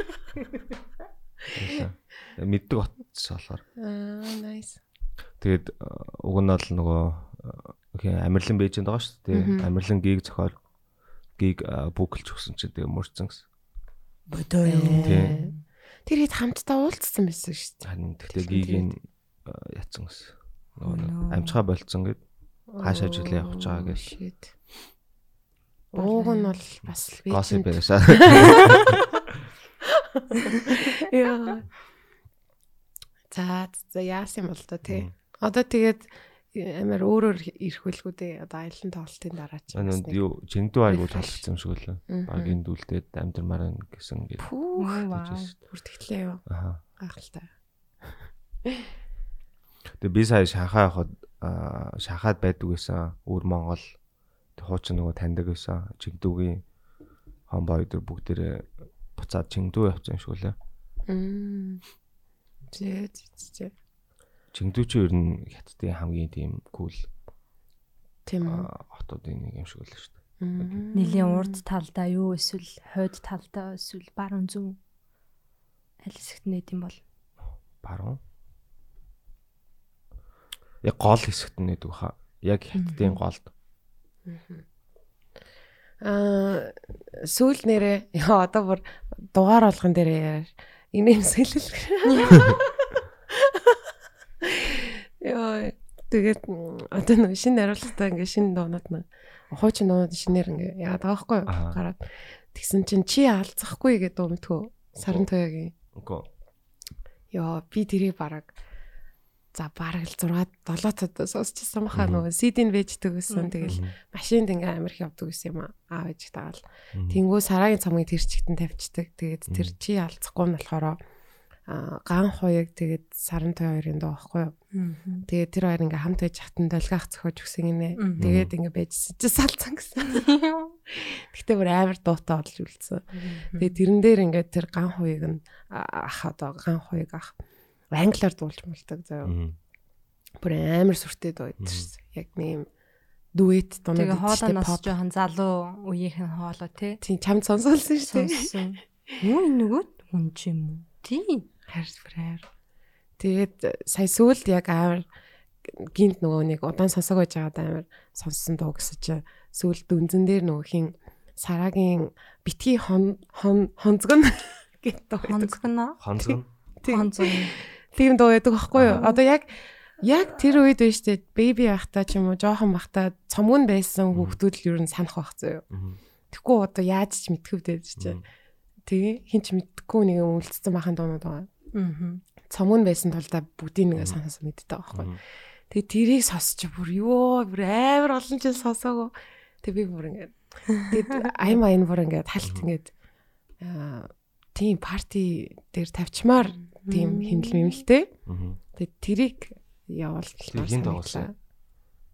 Мэддэг утас болохоор. Аа nice. Тэгээд уг нь бол нөгөө Амирлан Бээжинд байгаа шүү дээ. Амирлан гиг зохиол гиг бүгэлж өгсөн чинь тэгээ мөрцөн гэсэн. Бодоо Тий. Тэр хэд хамтдаа уулзсан байсан шүү дээ. Харин тэгтээ гигийн яцсан гэсэн. Нөгөө амжихаа болцсон гэд Хаашаа жилээ явах гэж байгаа гэж. Ууг нь бол бас л би госип яриашаа. Яа. За за яасан бол та тий. Одоо тэгээд амар өөрөөр ирэх байлгүй дээ. Одоо аялын тоглолтын дараа ч. Анаа юу жингдүү айгуу талхсан юм шиг. Мгм. Баг энэ дүүлдээд амьдрмаар байна гэсэн гээд. Хүртгэлээ юу. Аха. Гайхалтай. Тэгээ би сая шахаа явахад аа, шахаад байдаг байсан. Өвөр Монгол хуучин нөгөө таньдаг байсан. Жигдүүгийн хомбоо өдөр бүгдээрээ буцаад Чингдүү явсан юм шиг үлээ. Мм. Зээ зээ. Чингдүү чи ер нь хятадын хамгийн тийм кул Тийм хотуудын нэг юм шиг үлээ шүү дээ. Нилийн урд талдаа юу эсвэл хойд талдаа эсвэл баруун зүүн аль хэсэгт нэт юм бол Баруун. Яг гол хэсэгт гэдэг хаа. Яг хятадын голд. Аа сүүл нэрээ яа одоо бүр дугаар болгон дээр яар. Инэм Яа тэгээд одоо нэг шинэ хариултаа ингээ шинэ дуунууд нэг хуучин дуунууд шинээр ингээ байгаа байхгүй юу? Аа. гараад тэгсэн чинь чи алцахгүй гэдэг өмтгөө саран туяагийн. Үгүй. Яа би тэрийг бараг за бараг л 6 7 цад сонсчихсан баха. Нөгөө CD-н вэждэг гэсэн тэгэл машинд ингээ амирх явдаг гэсэн юм аа аав ээж тагаал. Мгм. тэнгүү сарагийн цамгийн тэр чигтэн тавьчихдаг. Тэгээд тэр чи алцахгүй нь болохоор аа ган хуяг тэгээд той хоёрын доо байхгүй юу тэгээд тэр хоёр ингээ хамт байж хатан долгиах зөхөж өгсөн гинэ тэгээд ингээ байж чи салцсан гэсэн Гэхдээ бүр амар дуутай болж үлдсэн Тэгээд тэрэн дээр ингээд тэр ган хуйг нь ах одоо ган хуйг ах англиар дуулж мулдаг заяа. Бүр амар сүртэй дуу Мгм. идэрсэн. Яг нэм дуэт дунууд Тэгээ хоолоо идчихтэй нас жоохон залуу үеийнхэн хоолоо тий. Тийм чамд сонсоолсон шүү дээ. Юу энэ нөгөө хүн ч юм уу? Тий. Харс фрэр. Тэгээд сая сүлд яг амар гинт нөгөө нэг удаан сонсог байж байгаад амар сонссон дуу гэсэн чи сүлд дүнзэн дээр нөгөө хин сарагийн битгий хон хон хонцгон гэт дуу. Хонцгоно. Хонцгон. Тийм. Хонцгон. тийм дуу байдаг байхгүй юу? Одоо яг яг тэр үед байж тээ беби байхдаа ч юм уу жоохон байхдаа цомгон байсан хүүхдүүд л ер нь санах байх зөө. Тэгэхгүй одоо яаж ч мэдхэвдээд чи. Мгм. Тэгээ хин ч мэдхгүй нэг юм үлдсэн бахан дуунууд байгаа. Аа. Цомгон байсан тулдаа бүгдийг нэг санаас мэддэг байхгүй. Тэгээ тэрийг сонсч бүр ёо бүр амар олон жил сонсоогүй. Тэгээ би бүр ингээд тэгээд аян аян бүр ингээд хальт ингээд аа тийм парти дээр тавьчмаар тийм химэл мэмэлтэй. Тэгээд тэрийг явуул Тэр хин дагуулсан?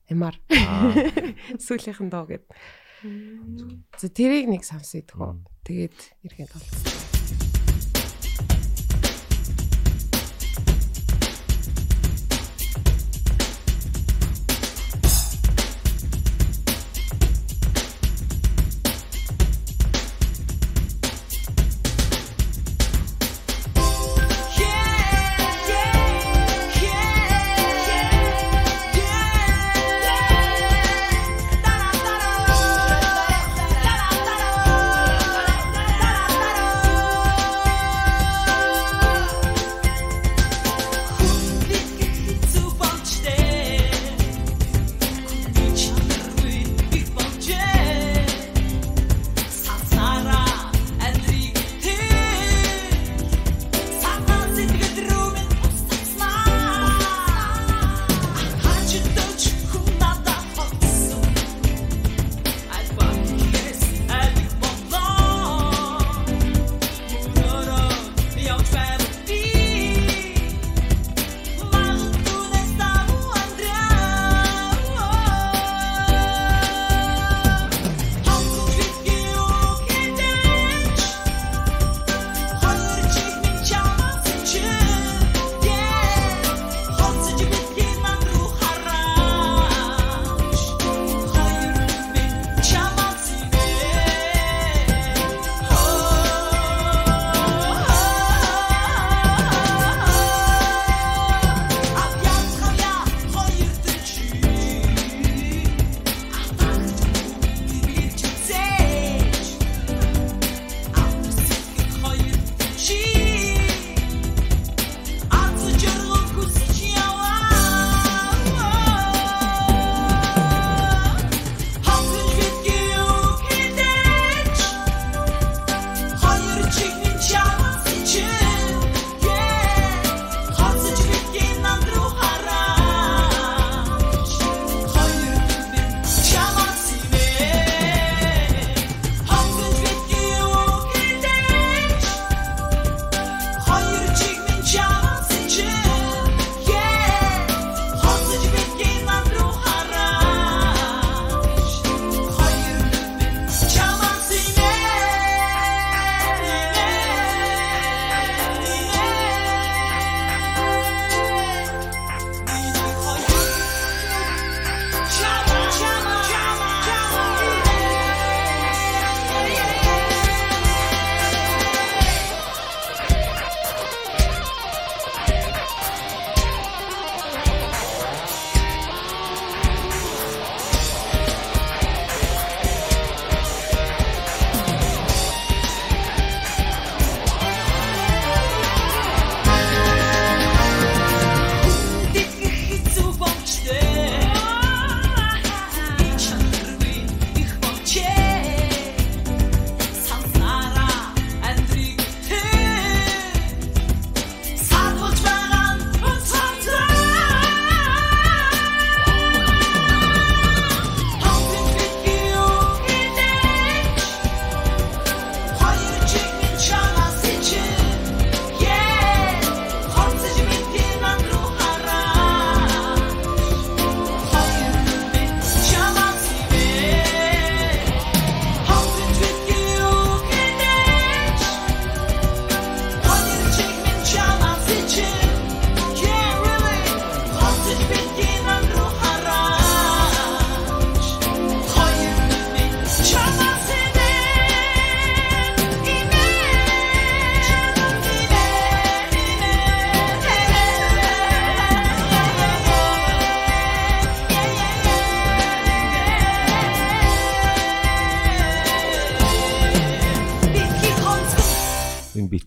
Эмар Аа. сүүлийнхэн доо гэд. За тэрийг нэг үү. Мгм. Тэгээд иргэн тол.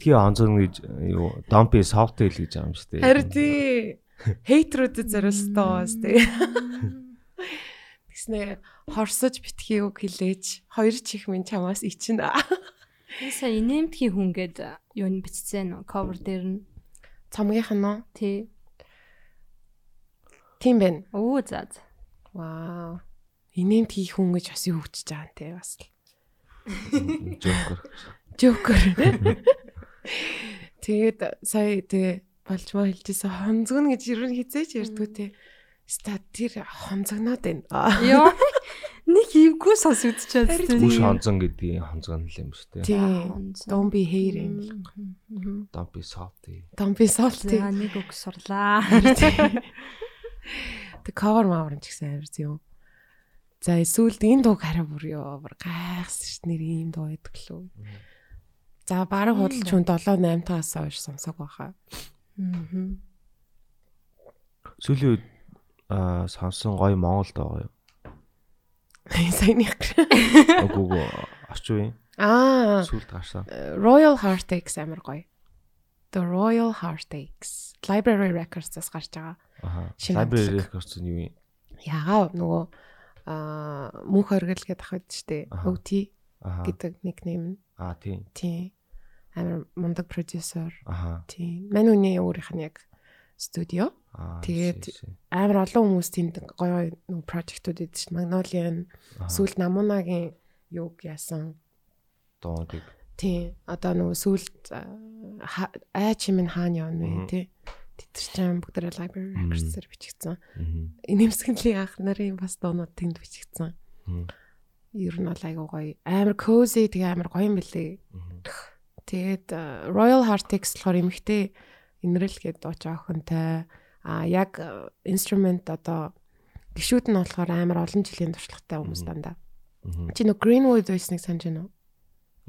Битгий онцгон гэж юу Домпи Softtel гэж шүү дээ. Харин тий. Хейтрүүдэд зориулсан бас тий. Тэгснэ хорсож битгий үг хэлээч. Хоёр чих минь чамаас ичнэ. Яса инэмтгий хүн гээд юу н бичсэн cover дээр нь Цамгийнх нь нөө. тий. Тийм байна. Өө за за. Вау. Инээм хийх хүн гэж бас юу хөвчөж байгаа юм те бас л. Joker. Жокер. Тэгээд сая тэгээ болжмоо хэлжсэн хонцгон гэж ер нь хизээч ярьдгүй те. Ста тэр хонцогноод байна. Йоо. Нэг хийвгүй сос үдчихэж Харин Бүш тий. хонцон гэдэг хонцгон л юм шүү дээ. Тийм. Don't be hating. Домпи Softtel. Don't be salty. За нэг үг сурлаа. Тэг cover мавар ч гэсэн амар юм. За эсвэл энэ дууг хараа бүр ёо бүр гайхсан ш нэр ийм дуу байдаг лөө. За бараг худалч хүн 7 8 таас хойш сонсог байхаа. Мгм. Сүүлийн үед аа сонсон гоё Монгол доо юу? Саяных. Орчин үеийн Аа, сүлд гарсан. Royal Heartaches амар гоё. The Royal Heartaches. Library Records-аас гарч байгаа. Аха. Шинэ Library. Records нь юу юм? Ягаа нөгөө аа мөнх оргил гэдэг ах байд штэ. OT гэдэг никнейм нь. Аа тийм. Тийм. Амар мундаг продюсер. Аха. Тийм. Мань үний өөрийнх нь яг студио. Аа. Тэгээд-. Амар олон хүмүүс тэнд гоё гоё прожектууд идэв чинь. Magnolia, Аха. сүүл Намунагийн юг яасан. дуудыг. Тийм. Одоо нөгөө сүүлд ай чимэн хаана явна вэ тий. Тэд чинь бүгд library records-ээр бичигдсэн. Мгм. Инэмсгэнлийн анх нарын бас дуунууд тэнд бичигдсэн. Мгм. Ер нь бол айгуу гоё. Амар cozy тэгээ амар гоё юм бэлээ. Тэгээд э, Royal Heartaches болохоор эмхтэй инрэл гэдэг дууч охинтой а яг э, instrument одоо гişүүд нь болохоор амар олон жилийн туршлагатай хүмүүс дандаа. Чи нөө Greenwood байсныг санаж байна уу?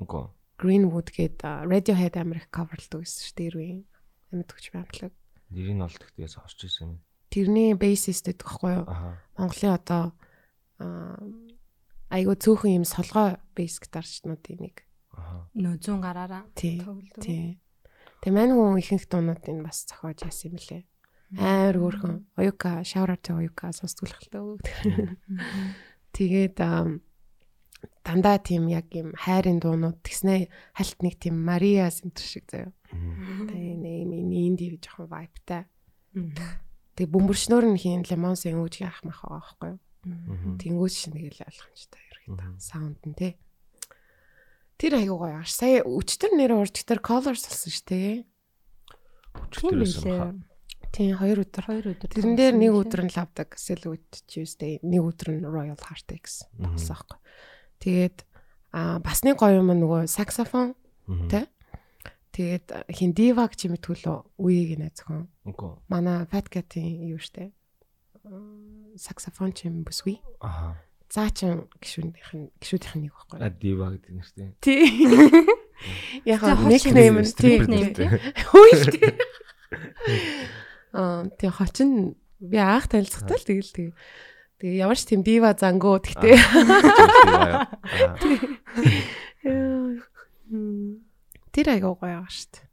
Үгүй. Greenwood гээд э, Radiohead амар их coverлдаг байсан шүү дээ ирвэн. Амьд төгч баймтлаг. Нэрийг нь олд гэхдээ сонсч ирсэн юм. Тэрний bassist гэдэг байхгүй юу? Монголын одоо а айгуу цөөхөн юм солгоо bass гитарчнуудын нэг. Аха. Нөө 100 гараараа тоглодог. Тий. Тэгээ мань хүн ихэнх дуунуудыг бас зохиож яасан юм лээ. Амар хөөрхөн. Оюка, шавраатай оюка сонсдгуулхалтай. Тэгээд дандаа тийм яг юм хайрын дуунууд тэгснэ хальт нэг тийм Мария сентр шиг заяа. Тэгээ нэг миний инди жоохон вайптай. Тэгээ бөмбөрчнөр нь хийн лемонсын өөж яах мах байгаа байхгүй юу? Мгм. Тэнгүүч шин тэгэл ойлгомжтой ерөөхдөө саунд нь тий. Тэр айгуу гоё ааш. Сая өчтөр нэр урдчтэр colors болсон шүү дээ. Өчтөрөөс билээ. баха. Тийм хоёр өдөр. Хоёр өдөр. Тэрэн дээр нэг өдөр нь лавдаг Silhouette Tuesday, нэг өдөр нь Royal Heartaches Мгм. болсон аахгүй. Тэгээд а бас нэг гоё юм нөгөө саксофон. Тэ? тэгээд а, хин гэж юм төлөө үеийг нэ зөвхөн. Манай Fat Cat-ийн юу штэ. Саксофон чим бүсгүй. Аха. Заа чин гişүүдийнх нь гişүүдийнх нь нэг байхгүй. А дива гэдэг нэртэй. Тий. Яг нэг нэм нь тий. Хөөе. Аа тий хочин би анх танилцахтаа л тэгэл тий. Тэгээ ямар ч тийм дива зангуу тэгтээ. Тэр айгаа гоё байгаа шүү дээ.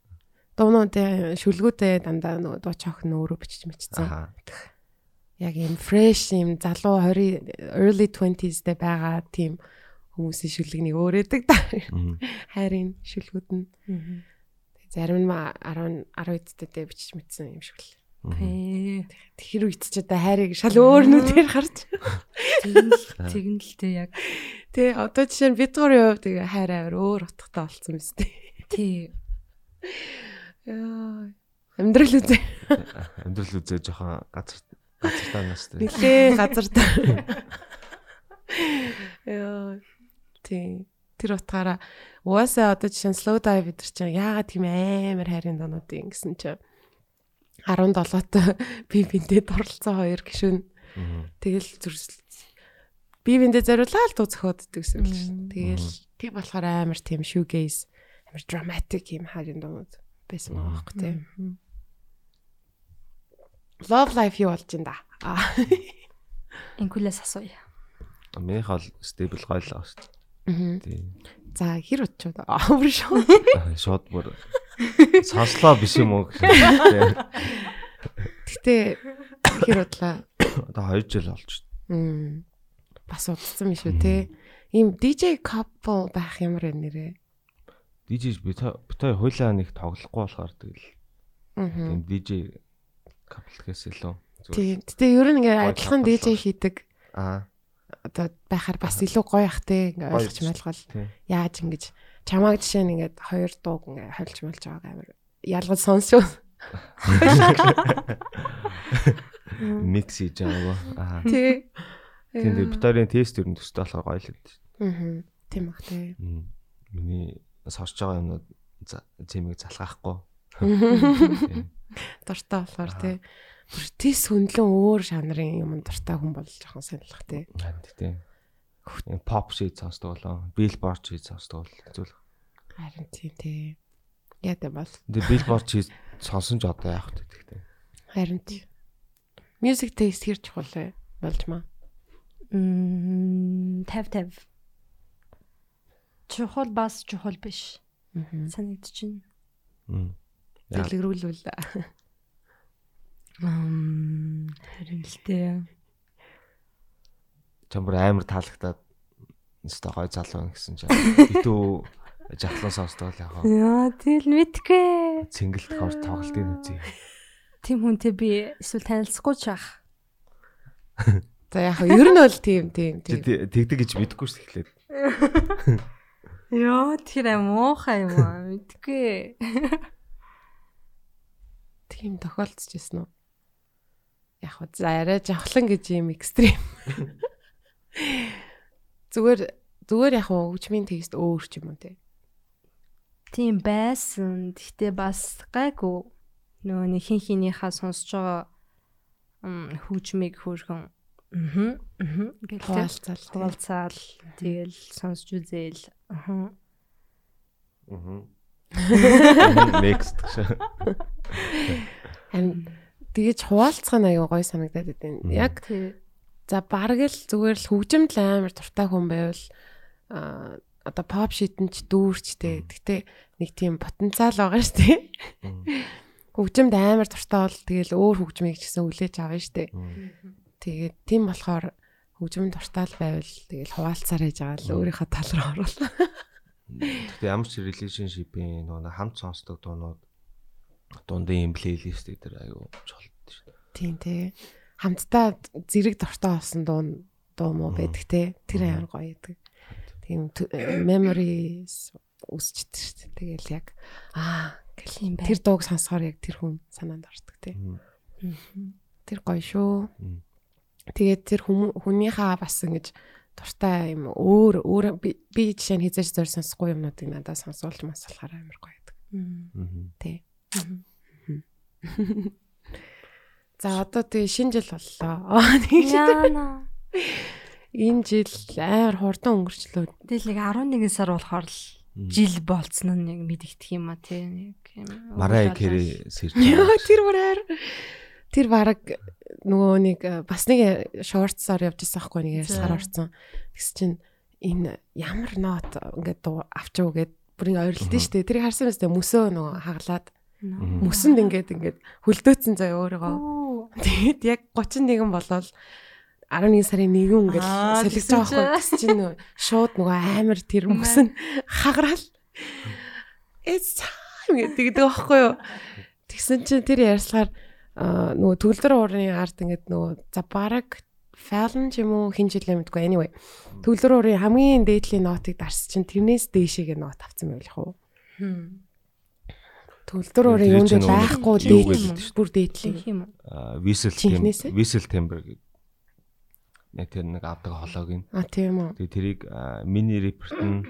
Дуунууд шүлгүүдээ дандаа нөгөө дууч охин өөрөө бичиж мичсэн. Аха. Яг юм fresh юм залуу 20 early 20s дээр байгаа тийм хүмүүсийн шүлгнийг өөрөөдөг да. Хайрын шүлгүүд нь зарим нь 10 10 эдтэй бичиж мэдсэн юм шиг л. Тэр үед ч одоо хайрыг шал өөр нүдээр харж. Тэгнэл тэгнэлтэй яг Тэ одоо жишээ нь бид гурийн хувьд тэгээ хайр аваар өөр утгатай болсон биз дээ. тий. Яа. Амьдрал үзээ. Амьдрал үзээ жоохон газар газартаа настай. Нилээ газар та. Яа. Тэ. Тэр утгаараа угаасаа одоо жишээ нь slow dive гэдэг чинь яагаад тийм амар хайрын донуудын гэсэн чинь 17-т би бинтэд оролцсон хоёр гişүн Мгм. тэгэл зүрсэл би бинтэд зориулаад л дуу зохиоддаг гэсэн л шүү. Тэгэл тийм болохоор амар тийм shoegaze амар dramatic юм хайрын донууд байсан байгаа байхгүй тийм. Love life юу болж ин да. Аа. Инкулээс асууя. Минийх бол стейбл гоё л байгаа шүү дээ. Мгм. Тийм. За хэр удчууд амар шүү. Аа, Шууд бүр сонслоо биш юм уу гэх юм. Гэтэ хэр удлаа. Одоо 2 жил болж. Мм. Бас удсан юм шүү те. Ийм DJ couple байх ямар вэ нэрээ? DJ би та би та хойлоо нэг тоглохгүй болохоор тэгэл Аа. DJ каплгээс илүү. Тийм. Гэтэ ер нь ингээ адилхан DJ хийдэг Аа. одоо байхаар бас илүү гоё ах те ингээ ойлгож. Тийм. Яаж ингэж чамааг жишээ нь ингээд хоёр дууг ингээ хольж мэлж байгааг амар ялгаж сонсшүү. Микс хийж байгаагаа. Аа. Тий. Тийм дээ битарын тест ер нь төстэй болохоор гоё л гэдэг. Аа. Тийм ах те. Миний сонсож байгаа юмнууд за- зэмийг залгаахгүй. Дуртай болохоор те. Бүр тийс хөндлөн өөр жанрын юм дуртай хүн болж жоохон сонирхох те. Харин. Энэ pop шийд сонсдог болоо. Billboard шийд сонсдог бол хэцүү л. Харин тийм те. Яа бол Тэгээ Billboard шийд сонсон ч одоо яах вэ гэхдээ. харин тийм. Music taste хэр чухал вэ? Болж маа. Мм 50 50. Чухал бас чухал биш. Аа. Санагдчихэв. Мм. Дэлгэрүүлвэл л дээ. Чамбар амар таалагдаад өстой гой залуу гэсэн чинь итүү жахлан сонсдог л вэ? Яа тэгэл мэдгүй. Цэнгэлт хор тоглолтын үзье. Тим хүнтэй би эсвэл танилцахгүй ч ах. за яг ер нь бол тийм тийм тийм. тэ- тэгдэг гэж мэдэхгүй ш тэгэхээр. Яа тэр аим уухай юм аа мэдгүй. Тийм тохиолдчихсэн үү? Яг хөө за арай жавхлан гэж юм экстрим. Зүгээр зүгээр яг хөгжмийн тест өөр ч юм уу те. Тийм байсан. Гэхдээ бас гайгүй. Нөгөө нэг хин хинийхаа сонсож байгаа мм мм гэлээ Хуваалцал. те. хуваалцаал тэгэл сонсч үзээл аа Аа. Next. Харин тэгэж хуваалцах нь аюу гой санагдаад байна. Яг за бараг л зүгээр л хөгжимд л амар дуртай хүн байвал а одоо pop шитэнч дүүрчтэй. Гэтэ нэг тийм потенциал байгаа шүү дээ. Хөгжимд амар дуртай бол тэгэл өөр хөгжмийг ч гэсэн хүлээж авна шүү дээ. Тэгээд тийм болохоор хөгжим дуртай л байвал тэгэл хуваалцаар яж байгаа л өөрийнхөө тал руу оруулах. Гэхдээ ямар ч relationship-ийн нөгөө хамт сонсдог дуунууд дундын плейлист дээр аюу чухал шүү дээ. Тийм тий. Хамтдаа зэрэг дуртай болсон дуу дуу Мгм. байдаг те. Тэр амар гоё байдаг. Тийм т- memories үсчихдээ шүү дээ. Тэгэл яг аа гэл Тийм бай. тэр дууг сонсохоор яг тэр хүн санаанд ордог те. Тэр гоё шүү. Тэгээд тэр хүнийхээ бас ингэж дуртай юм өөр өөр би жишээ нь хизээж зөөр сонсохгүй юмнуудыг надад сонсуулж масалахаар амар гоё байдаг. Мгм. За одоо тэгээ шинэ жил боллоо. Энэ жил амар хурдан өнгөрчлөө. Тэгэл нэг 11 сар болохоор л жил болцсон нь яг мэдэгдэх юм а тий нэг юм. Марай Яа байгаа. тэр бараар тэр бараг нөгөө нэг э, бас нэг шортсоор явж байсан хгүй нэг ярьсаар орсон. Тэгс чинь энэ ямар нот ингээд авчуу гэд бүрийн ойрлолт нь штэ. Тэрийг харсан мэт мөсөө нөгөө хаглаад. Мөсөнд ингээд ингээд хөлдөөцсөн заяа өөрийгөө. Тэгээд яг 31 болол 11 сарын 1 ингээд солигдож байгаа байхгүй. Тэгс чинь шууд нөгөө амар тэр мөсөн хагараал. It's time гэдэг байхгүй юу? Тэгсэн чинь тэр ярьслаар аа, нөгөө төгөлдөр уурын арт ингээд нөгөө за бараг Fallon ч юм уу хин жилээ мэдгүй anyway. Төгөлдөр уурын хамгийн дээдлийн нотыг дарс чинь тэрнээс дээшээгээ нот авсан байл хөө. Уурын Тэр юунд байхгүй дээдл бүр дээдлийн. Их юм. Аа, ээ? Timber, Whistle Timber гэдэг. Яг тэр нэг авдаг холоог нь. А тийм үү. Тэгээ тэрийг мини репорт нь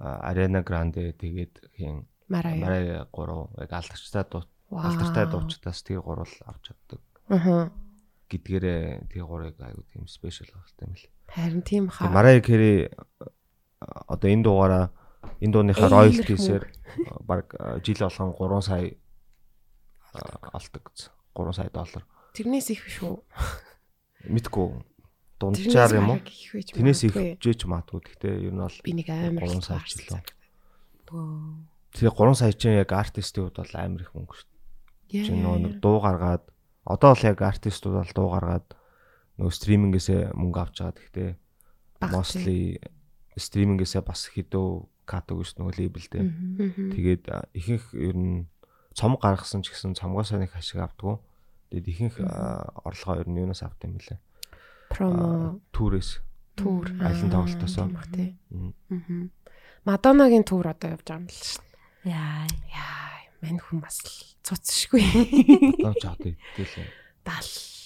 Arena Grande тэгээд хин Марая. Марай 3 яг алдарчтай дуу алдартай дуучдаас тэр гурвал авч чаддаг. Аха. гэдгээрээ тэр гурыг аягүй тийм спешиал багтай юм л. Харин тийм хаа. Марай Кэри одоо энэ дугаараа энэ дууныхаа Амар роялтисээр баг а, жил болгон 3 сая а, олдог. 3 сая доллар. Тэрнээс их шүү. Мэдгүй. дунджаар юм уу? Тэрнээс их жиж маадгүй. Гэхдээ ер нь бол би нэг амар 3 их сая жилөө. Бөө. Тэгээ 3 сая чинь яг артистийн хувьд бол амар их мөнгө шүү дээ. Чи нөгөө нэг дуу гаргаад одоо бол яг артистууд бол дуу гаргаад нөгөө стримингээсээ мөнгө авч байгаа. Гэхдээ mostly стримингээсээ бас хэдөө кат өгч нөгөө лейблдээ. Мгм. Тэгээд ихэнх ер нь цом гаргасан ч гэсэн цомгоосоо нэг хашиг авдггүй. Тэгээд ихэнх орлогоо ер нь юунаас авт юм бэлээ. промо тоглолтоосоо. бах тий. Мгм. Мгм. Мадонагийн тур одоо явж байгаа юм л дээ. Яа. Яа, мань хүн бас цуцшгүй. Одоо ч одоо идэлээ. 70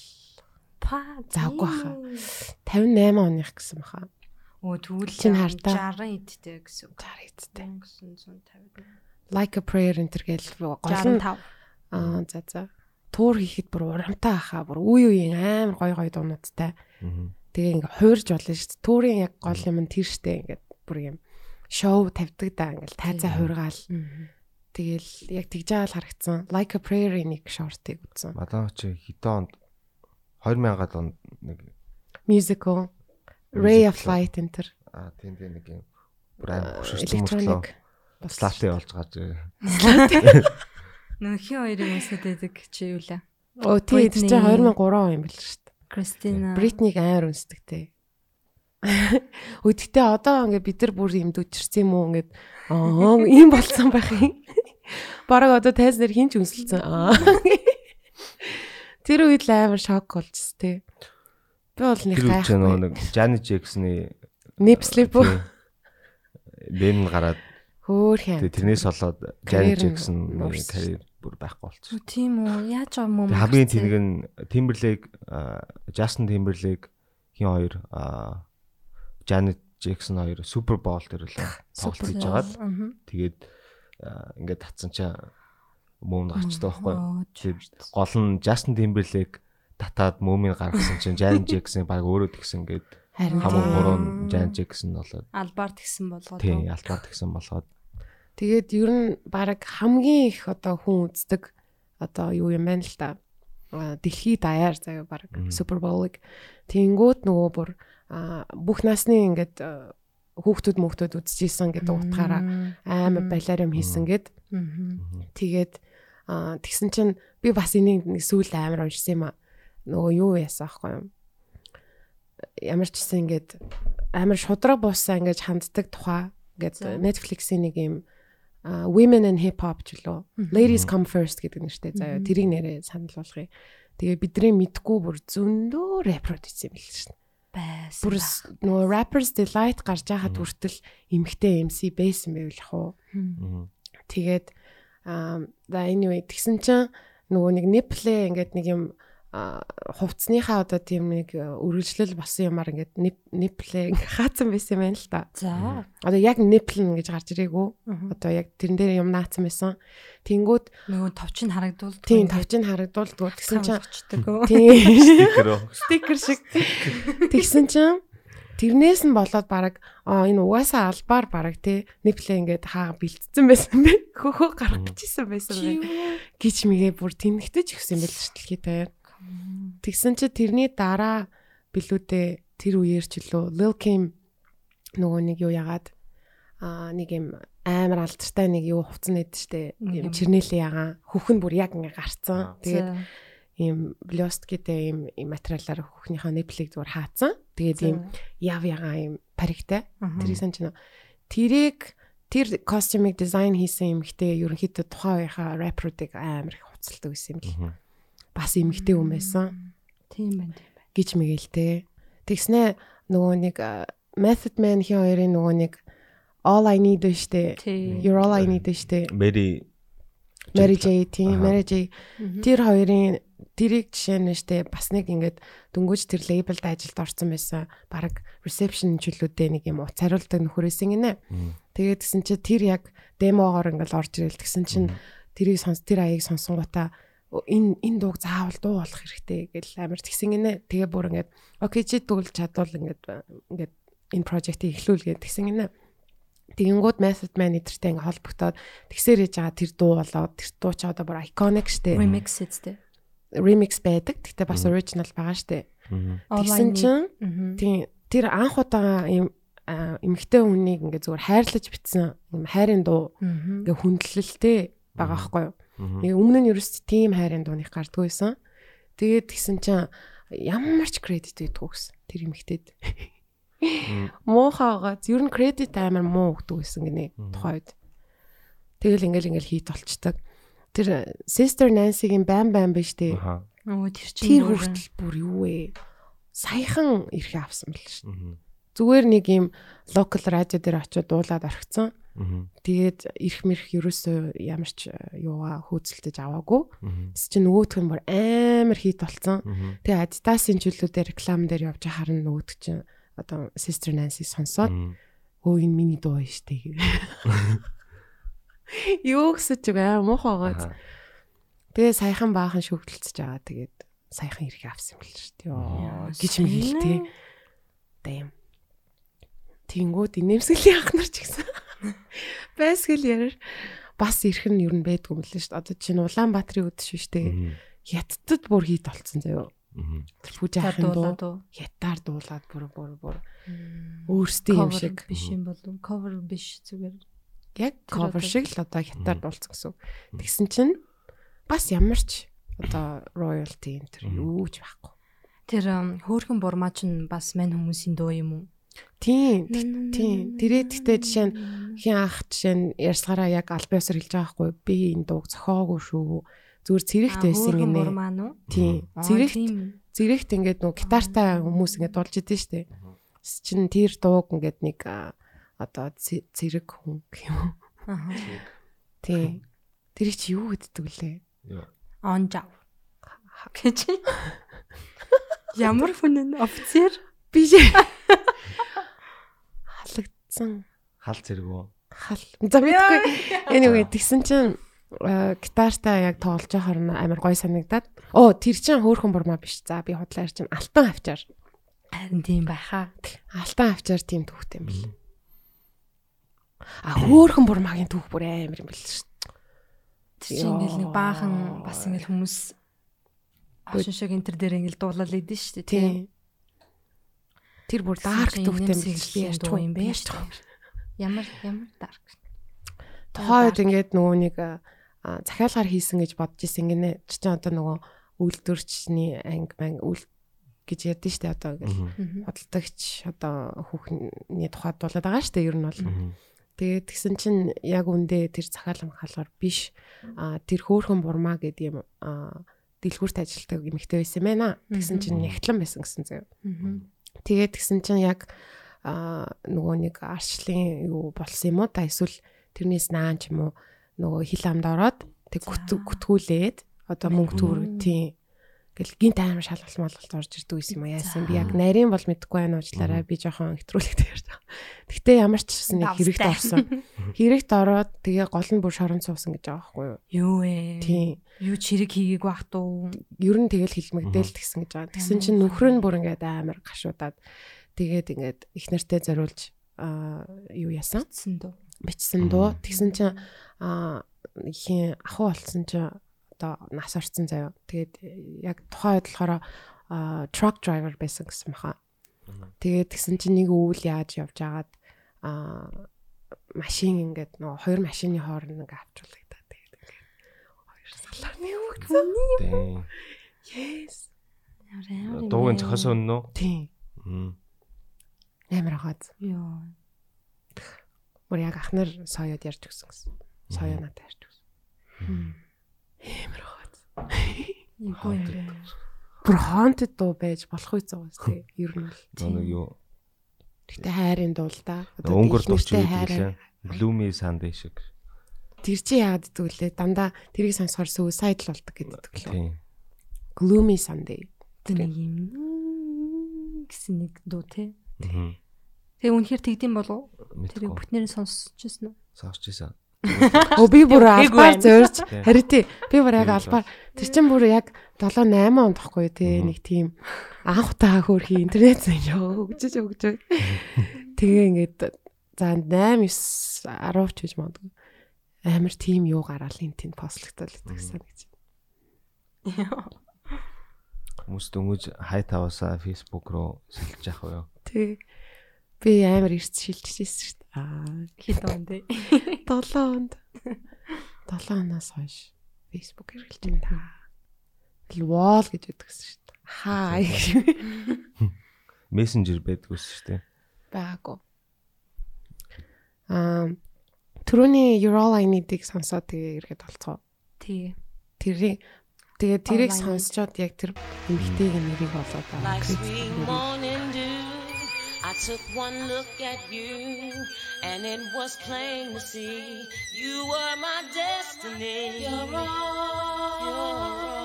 Па. Завгүй хаа. 58 оных гэсэн баха. Өө тэгвэл Чин хартаа. 60 идтэй гэсэн үг. 60 эцтэй. 1950. Like a prayer энэ төр гээл гол нь 65. аа за за. Тур хийхэд бүр урамтай хаа бүр үе үеийн амар гой гой дуунуудтай. Тэгээ ингээ хуурж болно шүү дээ. Туурын яг гол юм нь тэр штэ ингээд бүр юм шоу тавьдаг да ингээл тайзаа хуургаал. Тэгэл яг тэгж байгаа л харагдсан. Like a prayer-ийн нэг шортыг үзсэн. Мадам чи хэдэн онд 2000-ад онд нэг Musical Ray of. Light энэ төр аа тийм тийм нэг юм бүр амар хөшөлтөн мөртлөө electronic слати болж гарч ирээ. Нөх хин хоёрын үсэд байдаг чи юу лээ? Оо тий тэр чинь Britney. 2003 он юм бэл шүү дээ. Кристина. Бритнийг амар үнсдэг те. Үдгтээ одоо ингээ бид нар бүр юм дүчирсэн юм уу ингээд аа ийм болсон байх юм. Бараг одоо тайз нэр хинч үнсэлсэн. Тэр үед л амар шок болчихс те. Би бол нэг гайхав. нэг Janet Jackson-ы Nipslip үү? Бэн гараад Хөөх юм. тэгээ тэрнээс Карьер Janet нуурсан. карьер бүр байхгүй болчихсон. Тийм үү? Яаж байгаа юм Тэгээ хамгийн тэнэг нь Timberlake, Justin Timberlake хин хоёр Janet Jackson хоёр Super Bowl дээр л тоглолт хийж байгаад тэгээд ингээд татсан чаа мөөнд гарчтай байхгүй гол нь Justin Timberlake татаад мөөмийг гаргасан чинь Janet Jackson баг өөрөө тэгсэн гээд хамаг тийм. гурван Janet Jackson болоод албаар тэгсэн болгоод. тий алтаар тэгсэн болгоод Тэгээд ер нь баг хамгийн их одоо хүн үздэг одоо юу юм байна л та. А, Дэлхийд даяар заяа баг. Super Bowl-ыг тэнгүүд нөгөө бүр бүх насны ингээд хүүхдүүд мөхтөд үзчихсэн гэдэг утгаараа амар балиар юм хийсэн гэд тэгээд тэгсэн чинь би бас энийг нэг сүүл амар уншсан юм а. Нөгөө юу яасан аахгүй юм. Ямар ч гэсэн ингээд амар шудраг буусаа ингээд ханддаг тухай ингээд. Netflix-ийн нэг юм Women in Hip Hop ч лөө Ladies Come First гэдэг нэртэй заяа тэрийг нэрээ санал болгоё. Тэгээ бидний мэдгүй бүр зөндөө рэпер хийсэн юм л шин. байсан. Бүр нөгөө Rappers Delight гарч байхад хүртэл эмхтэй MC байсан байвал хуу. Тэгээд аа да anyway тэгсэн чинь нөгөө нэг nipple ингээд нэг юм хувцсныхаа одоо тийм нэг э, үргэлжлэл болсон юмар ингээд nipple ингээд хаацсан байсан юм байна л та. За. Одоо яг нь гэж гарч ирээгүй. Одоо яг тэрэн дээр юм наацсан байсан. Тэнгүүд Нөгөө товч нь харагдвал тийм тавчин харагдуулдаг. Тэгсэн чинь тийм Стикер үү? стикер шиг. Тэгсэн чинь тэрнээс нь болоод баг аа энэ угаасаа албаар баг тий nipple ингээд хаа бэлтцсэн байсан бэ. Хөхөө гарах гэжсэн байсан бэ. Гич мэгээ бүр тэнхтэж ихсэн юм байл шүү дээ таяа. Тэгсэн чи тэрний дараа билүүдээ тэр үеэр ч лөө Lil Kim нөгөө нэг юу ягаад аа нэг юм амар алдартай нэг юу хувцас нэт штэ Юм. юм чернэлийн ягаан хөхн бүр яг ингээ гарцсан. Тэгээд ийм блост гэдэг ийм материалаар хөхнийхөө нэплийг зүгээр хаацсан. Тэгээд ийм яв ягаан ийм паригтай. Тэрийг санаж байна. Тэрийг тэр костюмыг дизайн хийсэн эмэгтэй ерөнхийдөө тухайн үеийнхаа рэперуудыг амар их хуцалдаг байсан юм л. Бас эмэгтэй хүн байсан Тийм байна. тийм байна. гэж мэгээлтэй. Тэгснэ нөгөө нэг Method Man хин хоёрын нөгөө нэг All I Need штэ. You're All I Need штэ. Mary Mary J тийм Аха. Mary J тэр хоёрын тэрийг жишээ нь штэ бас нэг ингээд дөнгөж тэр лейблд ажилд орсон байсан. Бараг reception чөлөөдөө нэг юм уц хариулдаг нөхөрөөсөн гинэ. Тэгээд гэсэн чи тэр яг демогоор ингээл орж ирэл тэгсэн чинь тэрийг сонс тэр аяыг сонсонгуудаа «О, энэ энэ дууг заавал дуу болох хэрэгтэй гэл амар тэгсэн гинэ. Тэгээ бүр ингээд окей чи дуулж чадвал ингээд ингээд энэ прожектыг эхлүүлгээд тэгсэн гинэ. Тэгэнгүүт Method Man эдэртэй ингээд холбогдоод тэгсээр яж байгаа тэр дуу болоод тэр дуу ч одоо бүр iconic штэ. Remix эцтэй. Remix байдаг. Гэтэ бас original байгаа штэ. Тэгсэн чинь тийм тэр анх удаа юм эмэгтэй хүнийг ингээ зүгээр хайрлаж битсэн юм хайрын дуу ингээ хүндлэлтэй байгаа байхгүй юу. Тэгээ өмнө нь ерөөс тийм хайрын дууных гардггүй байсан. Тэгээд тэгсэн чинь ямар ч кредит өгдөг гэсэн тэр эмэгтэйд. Муухайгаа ер нь кредит амар муу өгдөг гэсэн гинэ тухайд. Тэгэл ингээл ингээл хийт болчдаг. Тэр Sister Nancy-гийн бам бам биш тий. Өө тэр чинь Тэр хүртэл бүр юу вэ? Саяхан ирэх авсан бэл шүү. Зүгээр нэг юм локал радио дээр очиод дуулаад орхицсан. Тэгээд ирэх мэрх ерөөсөө ямар ч юугаа хөөцөлдөж аваагүй. Тэс чи нөгөөх нь бүр амар хит болцсон. Тэгээ Adidas-ын жилүүдээр реклам дээр явж харна нөгөөх чинь одоо Sister Nancy сонсоод өө энэ миний дуу байна штэ. Юу гэсэж байгаа муухай байгаа. Тэгээ саяхан баахан шүгдэлцэж байгаа. Тэгээд саяхан ирэх авсан юм л дээ. Йоо гэж мэлтэй. Дэм. Тэнгүүд инээмсэглэлийн анхнар ч гэсэн. Байсгал ярар. Бас ирэх нь юу н байдгүй мөлий шүү дээ. Одоо чинь Улаанбаатарын үдшиш шүү дээ. Хятадд бүр хийд болцсон заяо. Тэр пүүжахын дуу. хятаар дуулаад бүр бүр бүр. Өөрсдөө юм шиг. биш юм болов cover биш зүгээр. Яг cover шиг л одоо хятаар дуулсан гэсэн. Тэгсэн чинь бас ямар ч одоо royalty энэ төр юу ч байхгүй. Тэр хөөхөн бурмаа чинь бас мань хүмүүсийн дуу юм уу? Тийм. Тийм. Тэрээ гэхдээ жишээ нь хин ах жишээ нь ярьсгараа яг албаасаар хэлж байгаа байхгүй би энэ дууг зохиоогүй шүү. Зүгээр цэрэгт байсан гинэ. Тийм. Цэрэгт цэрэгт ингээд нөгөө гитартай хүмүүс ингээд дуулж идэв штэ. Чин тэр дууг ингээд нэг одоо цэрэг хүн юм? Аа. Тийм. Тэр чи юу гэддэг лээ? Онжав. Гэж. Ямар хүн нь офицер? Биш. Халагдсан. Хал зэрэг үү? Хал. За мэдгүй. Anyway тэгсэн чинь гитартаа яг тоглож байхаар амар гой санагдаад оо тэр чин хөөхөн бурмаа биш. За би худлаар чин алтан авчаар. Харин тийм байхаа. Алтан авчаар тийм түүхтэй юм бэл. А хөөхөн бурмаагийн түүх бүр амар юм бэл шүү. Тэр чинь ингээл нэг баахан бас ингээл хүмүүс Ашин шиг энэ төр дээр ингээл дуулаад идэв шүү дээ тийм. Тэр бүр dark юм би байгаа юм бэ? Ямар ямар dark. Тохойд ингээд нөгөө нэг захиалгаар хийсэн гэж бодож исэн гинэ. Чи ч одоо нөгөө үйлдвэрчний анги манг үйл гэж ярьдэн штэ одоо ингээл бодлогч одоо хүүхний тухайд дуулаад байгаа штэ ер нь бол. Тэгээд тэгсэн чинь яг үндэ тэр захиалга хаалгаар биш тэр хөөхөн бурмаа гэдэг юм дэлгүүрт ажилтдаг эмэгтэй байсан байна. Тэгсэн чинь нягтлан байсан гэсэн заяа. Тэгээд тэгсэн чинь яг нөгөө нэг арчлын юу болсон юм уу? Та эсвэл тэрнээс наан ч юм уу? Нөгөө хил амд ороод тэг гүтгүүлээд одоо мөнгө төр тийм гэл гинт амар шалгалт малгалт орж ирдэг байсан юм яасан би яг нарийн бол мэдэхгүй байна уучлаарай би жоохон хэтрүүлэгтэй ярьж байгаа. Гэтэ ямар ч гэсэн нэг хэрэгт орсон. Хэрэгт ороод тэгээ гол нь бүр шорон суусан гэж байгаа байхгүй юу? Юу ээ. Тийм. Юу чирэг хийгээг бах туу. Ер нь тэгэл хилмигдээл тэгсэн гэж байгаа. Тэгсэн чинь нөхөр нь бүр ингээд амар гашуудаад тэгээд ингээд их нартай зориулж аа юу яасан? Бичсэн дөө. Бичсэн дөө. Тэгсэн чинь аа хин аху болсон чинь одоо нас орсон заяа. Тэгээд яг тухайн үед болохоор truck driver байсан гэсэн баха. Тэгээд тэгсэн чинь нэг өвөл яаж явж агаад а машин ингээд нөгөө хоёр машины хооронд ингээд авчруулагдаад тэгээд ингээд хоёр салааны өгсөн юм. Yes. Дуугийн зохиос өннө үү? Тийм. Амар хаад. Йоо. Мөр яг ахнаар соёод ярьж өгсөн гэсэн. Соёо надад ярьж өгсөн. Амар хаад. Юу юм. Бүр haunted дуу байж болох үе зөө тий. Ер нь бол. Нэг юу Гэтэ хайрын дуул да. өнгөр дурч байдаг лээ. Gloomy Sunday шиг. Тэр чи яагаад гэдэг вүлээ? Дандаа тэрийг сонсохоор suicide л болдог гэдэг лээ. Тийм. Gloomy Sunday. Тэр нэг юм гэсэн нэг дуу. Аа. Тэгээ үнэхээр тэгдэм болов уу? Тэр Тэрийг бүтнээр сонсчихсон уу? сонсч ийсэн. Оо би бүр албаар зорж харин тий би бүр яг Тийм албаар тэр чин бүр яг 7 8 онд тахгүй тий нэг тийм анх удаа хөөрхи интернет зэн хөгжиж хөгжөө. Тэгээ ингээд за 8 9 10 ч гэж магадгүй амар тийм юу гараал энэ тэнд постлогдол гэдэг гэсэн гэж. Хүмүүс дөнгөж хай таваасаа Facebook руу сэлж явах уу? Тий. Би амар эрт шилжчихсэн шүү дээ. Аа, Хэд он тий. 7 онд. 7 оноос хойш Facebook хэрэглэж байна та. Wall гэж ядгсан шүү дээ. Хаа гэж Messenger байдгүйс шүү дээ. байгаагүй. Аа, түрүүний You're All I Need-ийг сонсоод тэгээ ирэхэд болцоо. Тий. Тэрийг тэгээ тэрийг сонсчоод яг тэр эмэгтэйгийн нэрийг болоод Like I took one look at you, and it was plain to see you were my destiny. You're all I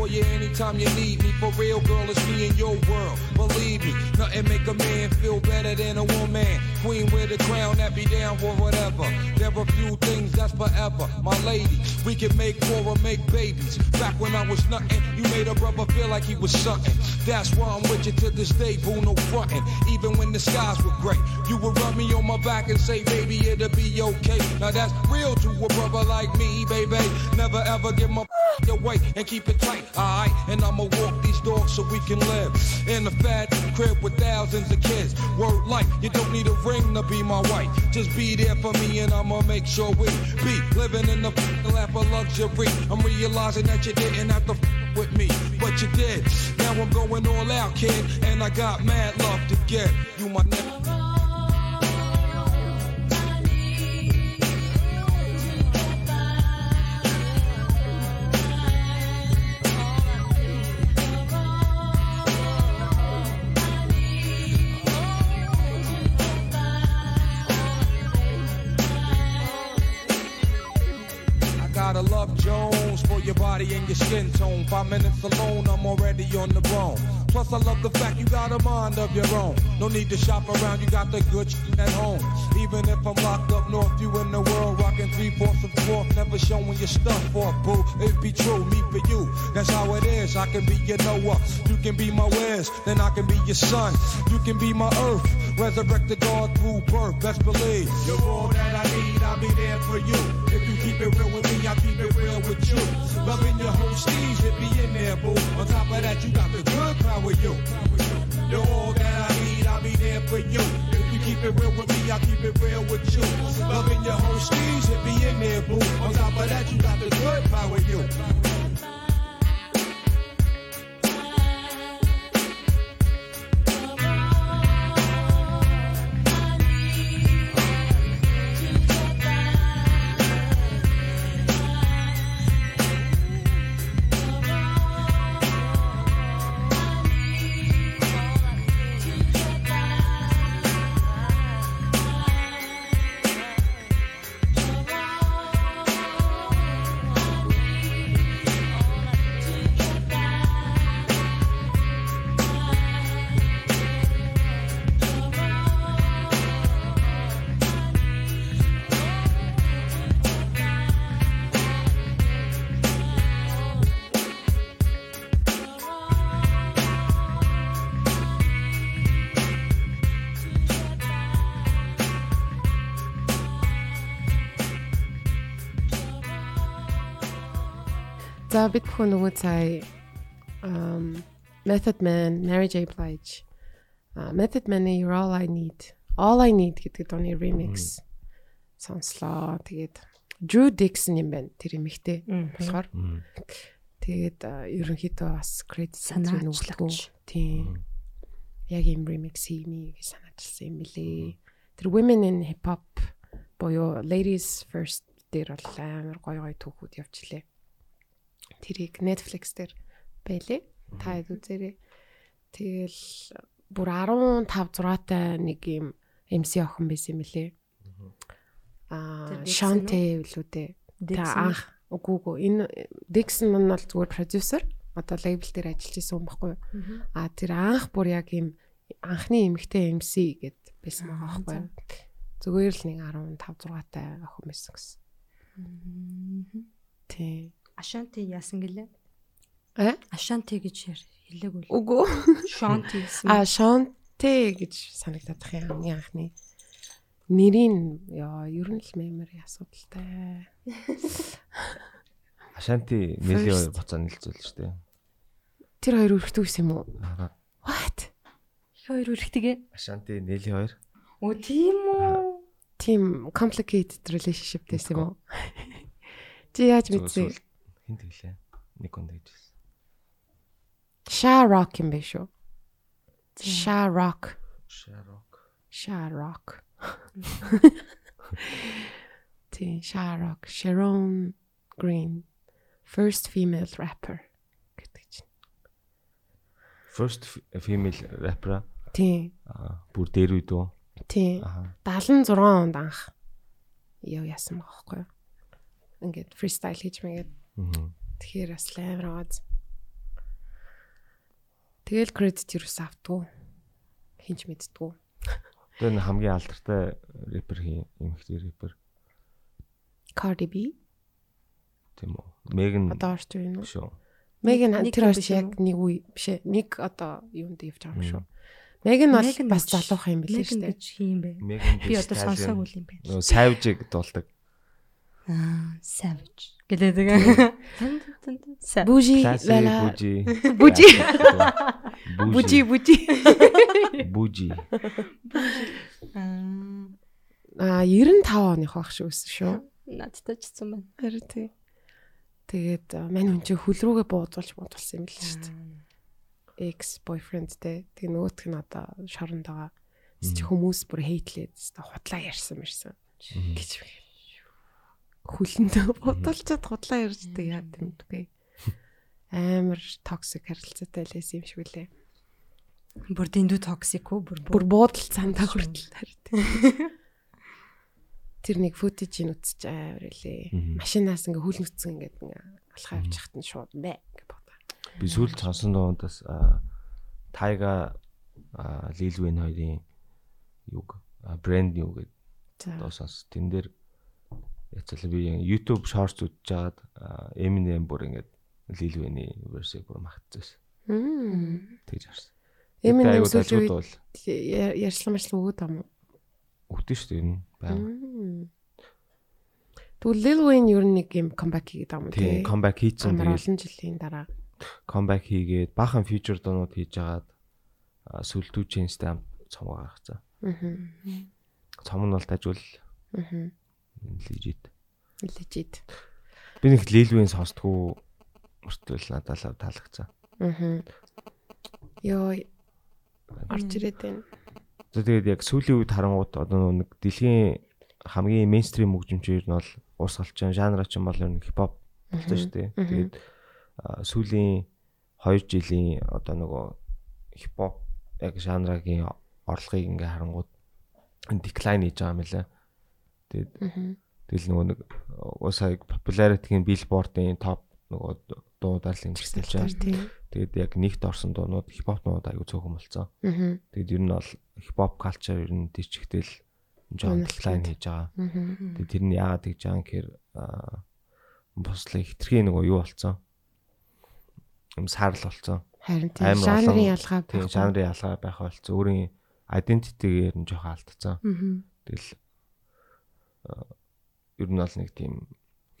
for you anytime you need me. For real, girl, it's me in your world. Believe me, nothing make a man feel better than a woman. Queen with a crown that be down for whatever. There are few things that's forever. My lady, we can make war or make babies. Back when I was nothing, you made a brother feel like he was something. That's why I'm with you to this day, boo, no frontin'. Even when the skies were gray, you would rub me on my back and say, baby, it'll be okay. Now that's real to a brother like me, baby. Never ever give my away and keep it tight, alright? And I'ma walk these dogs so we can live in a fat crib with thousands of kids. Word life, you don't need a ring to be my wife. Just be there for me and I'ma make sure we be living in the lap of luxury. I'm realizing that you didn't have to with me, but you did. Now I'm going all out, kid, and I got mad love to get. You my nigga. Minutes alone, I'm already on the bone. Plus, I love the fact you got a mind of your own. No need to shop around, you got the good shit at home. Even if I'm locked up north, you in the world, rocking three fourths of fourth, never showing your stuff off, boo. It be true, me for you. That's how it is. I can be your Noah, you can be my Wes, then I can be your son. You can be my earth, resurrect the God through birth. Best believe you're all that I need. I'll be there for you. If you keep it real with me, I'll keep it real with you. Loving your whole steez, it be in there, boo. On top of that, you got the good power, you. You're all that I need, I'll be there for you. If you keep it real with me, I'll keep it real with you. Loving your whole steez, it be in there, boo. On top of that, you got the good power, you. За бид бүхэн нөгөө цай um Method Man, Mary J Blige а Method Man-ы You're All I Need, All I Need гэдэг дууны remix сонслоо. Тэгээд Drew Dixon юм байна. Тэр эмэгтэй болохоор. Тэгээд ерөнхийдөө бас credit Санаачлагч. Тийм. Яг юм remix хиймий гэж санаачилсан юм билээ. Тэр Women in Hip Hop боёо Ladies First дээр бол амар гоё гоё түүхүүд явчлаа. Тэрийг Netflix дээр байлээ. Та хэд үзээрэй. Тэгэл бүр 15 6-тай нэг юм MC охин байсан юм билээ. Аа, Shantae билүү дээ. Тэ Dixon. анх үгүй үгүй энэ Dixon нь бол зүгээр продюсер одоо лейбл дээр ажиллаж исэн юм баггүй юу. А тэр анх бүр яг юм анхны эмэгтэй MC гэд байсан байгаа байхгүй. Зүгээр л нэг 15 6 тай охин байсан гэсэн. Тий. Ашанти яасан гэлээ? А? Ашанти гэж хэлээгүй л. Үгүй. Шонти гэсэн. А Шонте гэж санагдаад их юм хамгийн анхны нэрийн яа ер нь л memory асуудалтай. Ашанти нэлийн буцаа нэлцүүлж штэ. Тэр хоёр өрхтөө гэсэн юм уу? Аа. What? хоёр үрхтэйгээ. Ашанти нэлийн хоёр. Оо тийм үү? Team complicated relationship гэсэн юм уу? Чи яаж мэдсэн? Хин тэглээ. Нэг хүн тэгжсэн. Sha Rock юм биш үү? Sha Rock. Sharok. Sha Rock. Тий, Sha Rock. Sharon Green. First female rapper гэдэг чинь. First female rapper Тий. аа бүр дээр үед үү? Тий. Аа. 76 онд анх яв яасан байхгүй юу? Ингээд фристайл хийж мэгээд. Тэгэхээр бас амар аваад. Тэгэл кредит юус автгүй. Хинч мэддгүү. Тэр нэг хамгийн алдартай рэпер хий эмэгтэй рэпер Cardi B тийм үү? Меган одоо орч байна уу? шүү. Меган нэг тэр юм орч биш яг нэг үе биш ээ. Нэг одоо юунд явж байгаа юм шүү. Меган бол Megan бас залуухан юм билээ Меган шүү дээ. гэж хин бэ? Меган Би одоо сонсоогүй юм байна. Нөө Savage дуулдаг. Аа, savage. Гэлээ тэгээ. Бужи лала. Бужи. Бужи. Бужи. Бужи бужи. Аа, Аа 95 оных байх шүү шүү. надтай ч гэсэн байна. Харин тий. Тэгээд мань хүн чи хөл рүүгээ буудуулж буудулсан юм билээ шүү дээ. Ex boyfriendтэй. Тэгээ нөгөөх нь одоо шоронд байгаа. Чи хүмүүс бүр хейтлээд тест худлаа ярьсан мэрсэн гэж би. Хүлэндээ буудуулчаад худлаа ярьждаг яа гэмтгүй. Амар токсик харилцаатай л байсан юм шиг үлээ. Бүр дэндүү токсик үү? Бүр Бүр буудал цаандаа хүртэл харин. Тэр нэг футажийг үтсэж амар үлээ. Машинаас ингээ хүл нүцгэн ингээд ингээ алхаа хахад нь шууд бэ ингээ бодоо. Би сүүлд сонсон дуундаас аа, Тайга Wayne хоёрын юг брэнд юу гэдэг сонс. Тэн дээр яцал би YouTube Shorts аа, Eminem бүр ингээд Lil Wayne-ийн версийг бүр магтчихсан. Тэгж харсан. Eminem сүүлийн я- ярьслан өгöd юм уу? Өгдөн шүү дээ энэ байнга. Мм. Тэгвэл Lil Wayne ер нь нэг юм comeback хийгээд байгаа юм Тийм, тий. comeback хийцэн тэгээд олон жилийн дараа. comeback хийгээд бахан future дуунууд хийж агаад сүлдүү чэнстэй хамт цомог гаргацсан. Аа. Цом нь бол дажгүй Аа. Legit. Legit. Би нэг Lil Wayne сонсдгоо мөртөл надад л таалагдсан. Аа. Йоо орж ирээд байна. Тэгээд яг сүүлийн үед харангууд одоо нэг дэлхийн хамгийн мейнстрим хөгжимчээр нь бол уусгалчин жанра ч юм бол ер нь хипхоп болсон шүү дээ. Тэгээд сүүлийн 2 жилийн одоо нөгөө хипхоп яг жанрагийн орлогыг ингээ харангууд decline хийж байгаа юм лээ. Тэгээд тэгэл нөгөө нэг уусаа popularity-гийн billboard-ын топ нөгөө дуудаар л ингэсэлж байгаа. Тийм. Тэгээд яг нэгт орсон дуунууд хипхоп нууд аягүй цөөхөн болсон. Аа. Тэгэд ер нь бол хипхоп culture ер нь тийчгтэл жоон хийд. хийж байгаа. Аа. Тэгээд тэр нь яагаад гэж байгаа гэхээр аа, бослоо хитрхийн нөгөө юу болцсон. Юм саарл болцсон. Харин тийм жанрын ялгаа Тийм байхгүй. жанрын ялгаа байх болцсон. Өөрийн identity-гээр нь жоохон алдсан. Тэгэл ер нь бол нэг тийм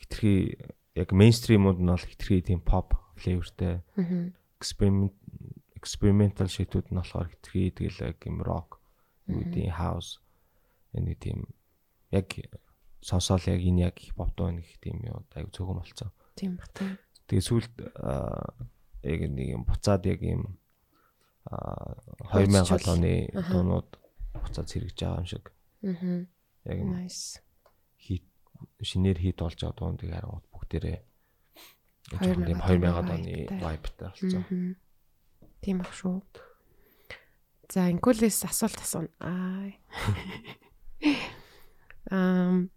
хитрхи яг мейнстримууд нь бол хитрхи тийм pop flavorтэй experiment experimental шитүүд нь болохоор хитрхи тэгэл яг юм rock юу гэдэг house энэ тийм яг сонсоол яг энэ яг хипхоп дуу нэг тийм юу аяг цөөхөн болцсон. Тийм ба тийм. Тэгээ сүлд яг нэг юм буцаад яг юм аа 2000 Хойцчул. оны Аха. дуунууд буцаад сэргэж байгаа юм шиг. Аа. Яг Nice. Шинээр хит болж байгаа дууныг харангууд бүгдээрээ 2000 2000 оны 2000 оны vibe-тай. болсон. Тийм ах шүү. За, инкулээс асуулт асууна. Аа. Ам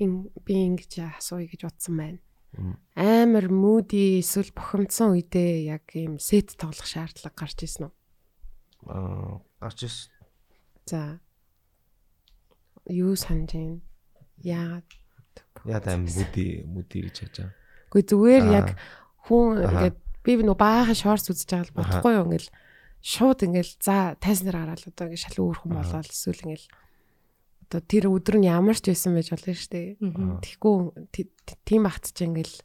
ин би ингэж асууя гэж бодсон байна. Амар муди эсвэл бухимдсан үедээ яг ийм сет тоглох шаардлага гарч ирсэн үү? Аа гарч ирсэн. За. Юу санаж байна? Яагаад? Яа да мүди мүди гэж яаж байгаа. Гэхдээ зүгээр яг хүн ингээд би нөө баахан шорс үзэж байгаа л бодохгүй юу? Ингээл шууд ингээл за тайзнаар хараад одоо ингээд шал өөр хүн болоод эсвэл ингээл одоо тэр өдөр нь ямар ч байсан байж болно шүү дээ. Тэгэхгүй ти- ти- тийм багт ч ингээл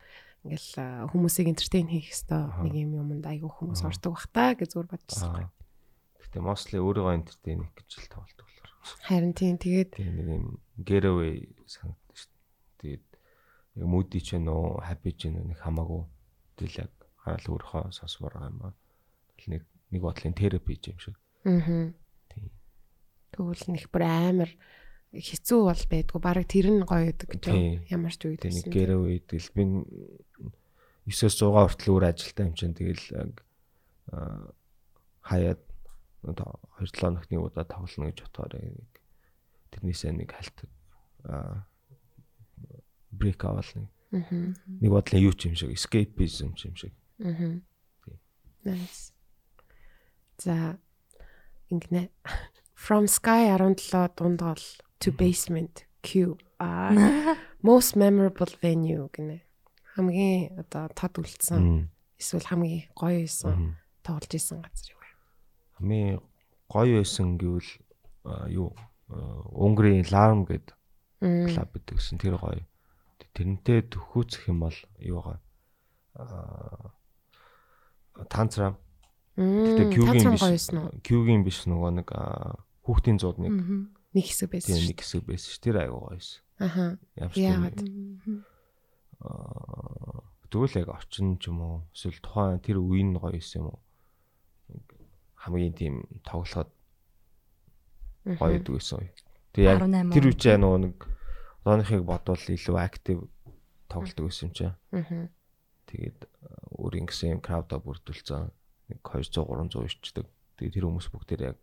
ингээл хүмүүсийг энтертейн хийх хэвээр нэг юм юмд айгүй хүмүүс ордог бах та гэж зүгээр бодчихсон. Гэтэ mostly өөрийгөө entertain хийх гэж л болохоор. Харин тийм тэгээд Тэгээ нэг юм getaway санагдаж шүү дээ. Тэгээд яг moody ч нөө happy ч нэг хамаагүй. Тэгэл яг хараал өөрийнхөө сонсмоор байгаа юм. Тэгэл нэг нэг бодлын therapy юм шиг. аа. Тийм. Тэгвэл нэг бүр амар хэцүү бол байдгүй. Бараг тэр нь гоё гэдэг гэж ямар ч үед нэг getaway тэгэл би 9-с 6 хүртэл өөр ажилтаа юм чинь тэгэл хаяад одоо 2-7 хоногт нэг удаа тоглоно гэж бодохоор тэрнээсээ нэг хальт брейк авал нэг Аа. нэг бодлын юу ч юм шиг escapism ч юм шиг. Аа. Nice. За ингэнэ. From Sky 17 дундгал to basement Q. Аа. Most memorable venue гинэ. Хамгийн одоо тод үлдсэн эсвэл хамгийн гоё байсан Мгм. тоглож исэн газар юу вэ? Хамгийн гоё байсан гэвэл юу Унгарын Larm гэдэг клуб гэдэг гэсэн тэр гоё. Тэрнтэй төхөөцөх юм бол юу байгаа. Аа танцрам. Мм. Q-гийн биш. Q-гийн биш нөгөө нэг хүүхдийн зууд нэг. Нэг хэсэг байсан шүү. нэг хэсэг байсан ш. Тэр аягүй гоё байсан. Аха. Яагаад? тэгвэл яг орчин ч юм уу эсвэл тухайн тэр үеийн нь гоё байсан юм уу? Хамгийн тийм тоглоход гоё гэдэг байсан. Тэгээ яг 18 тэр үчээ нөгөө нэг одооныхыг бодвол илүү актив тоглолдог байсан юм чи. Аа. Тэгээд э, өөрийн гэсэн юм крауда бүрдүүлсэн. Нэг 200 300 ичдэг. Тэгээд тэр хүмүүс бүгдээр яг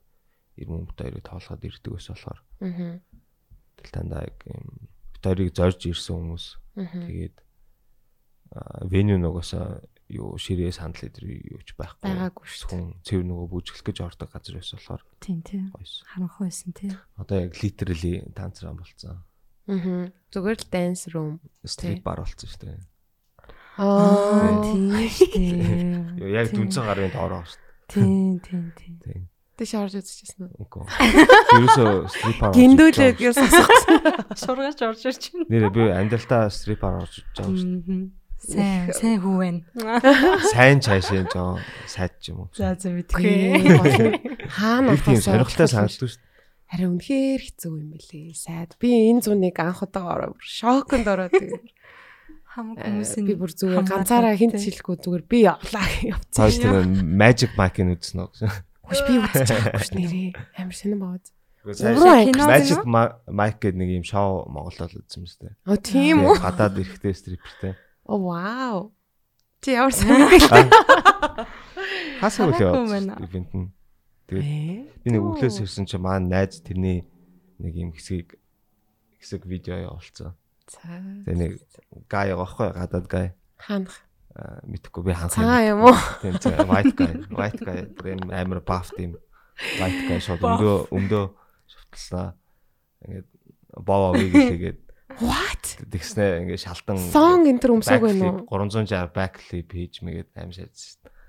90 мөнгөтэй хоёрыг тоглоход ирдэг байсан болохоор Аа. тэгэл тандаа яг юм хоёрыг зорж ирсэн хүмүүс. Аа. Тэгээд веню нугасаа юу ширээ сандал эдэр юуч байхгүй. Байгаагүй шүү. Хүн цэвэр нөгөө бүжиглэх гэж ордог газар байсан болохоор Тийм тийм. Харанхуй байсан тий. Одоо яг literally танцран болцсон. Аа. Зүгээр л dance room. Стрит бар болцсон шүү дээ. Аа. Тийм шүү. Юу, Яг Тийм. дүнцэн гарын доороо шүү. Тийм тийм тийм. Тийм. Тэш орж үзчихсэн үү? Үгүй. Ерөөсөө стрип бар. Гиндүүлээ гэж сонсгосон. Шургаач орж ирж байна. Нэрээ би амьдралтаа стрип бар орж иж байгаа шүү дээ. Сайн сайн хүү байна. Сайн цаашаа жоо сайд ч юм уу. За за Тийм. Хаана болохоос сонирхолтой санагдав шүү дээ. Харин үнэхээр хэцүү юм байлээ. Сайд. Би энэ зуныг анх удаа ороо шоконд ороод тэгээд Хам э, хүмүүсийн би бүр зүгээр ганцаараа хинт шилэхгүй зүгээр би явлаа явцсан. Цааш тэр magic mic-ыг үзсэн үү. Хөөш би үзэж байгаагүй ш нэрээ. Амар анги кино magic mic гэдэг нэг юм шоу Монголд үзсэн юм шүү дээ. Оо тийм үү? Гадаад эрэхтэй стрипертэй. Оо вау. Чи ямар сонирхолтой. Хасаа үлээ ивент нь. Тэгээд Ээ. би нэг өглөөс ирсэн чинь маань найз тэрний нэг юм хэсгийг хэсэг видео явуулсан. За. Тэгээ нэг гай байхгүй гадаад гай. Ханах. Мэдхгүй би ханх юм уу? Тийм тийм white guy. White guy юм амар buff тийм white guy шууд өмдөө өмдөө шутлаа. Ингээд боо овыг тэгээд What? тэгснэ ингээд шалтан Song энэ төр өмсөг байна уу? 360 backflip хийж мэгээд аим.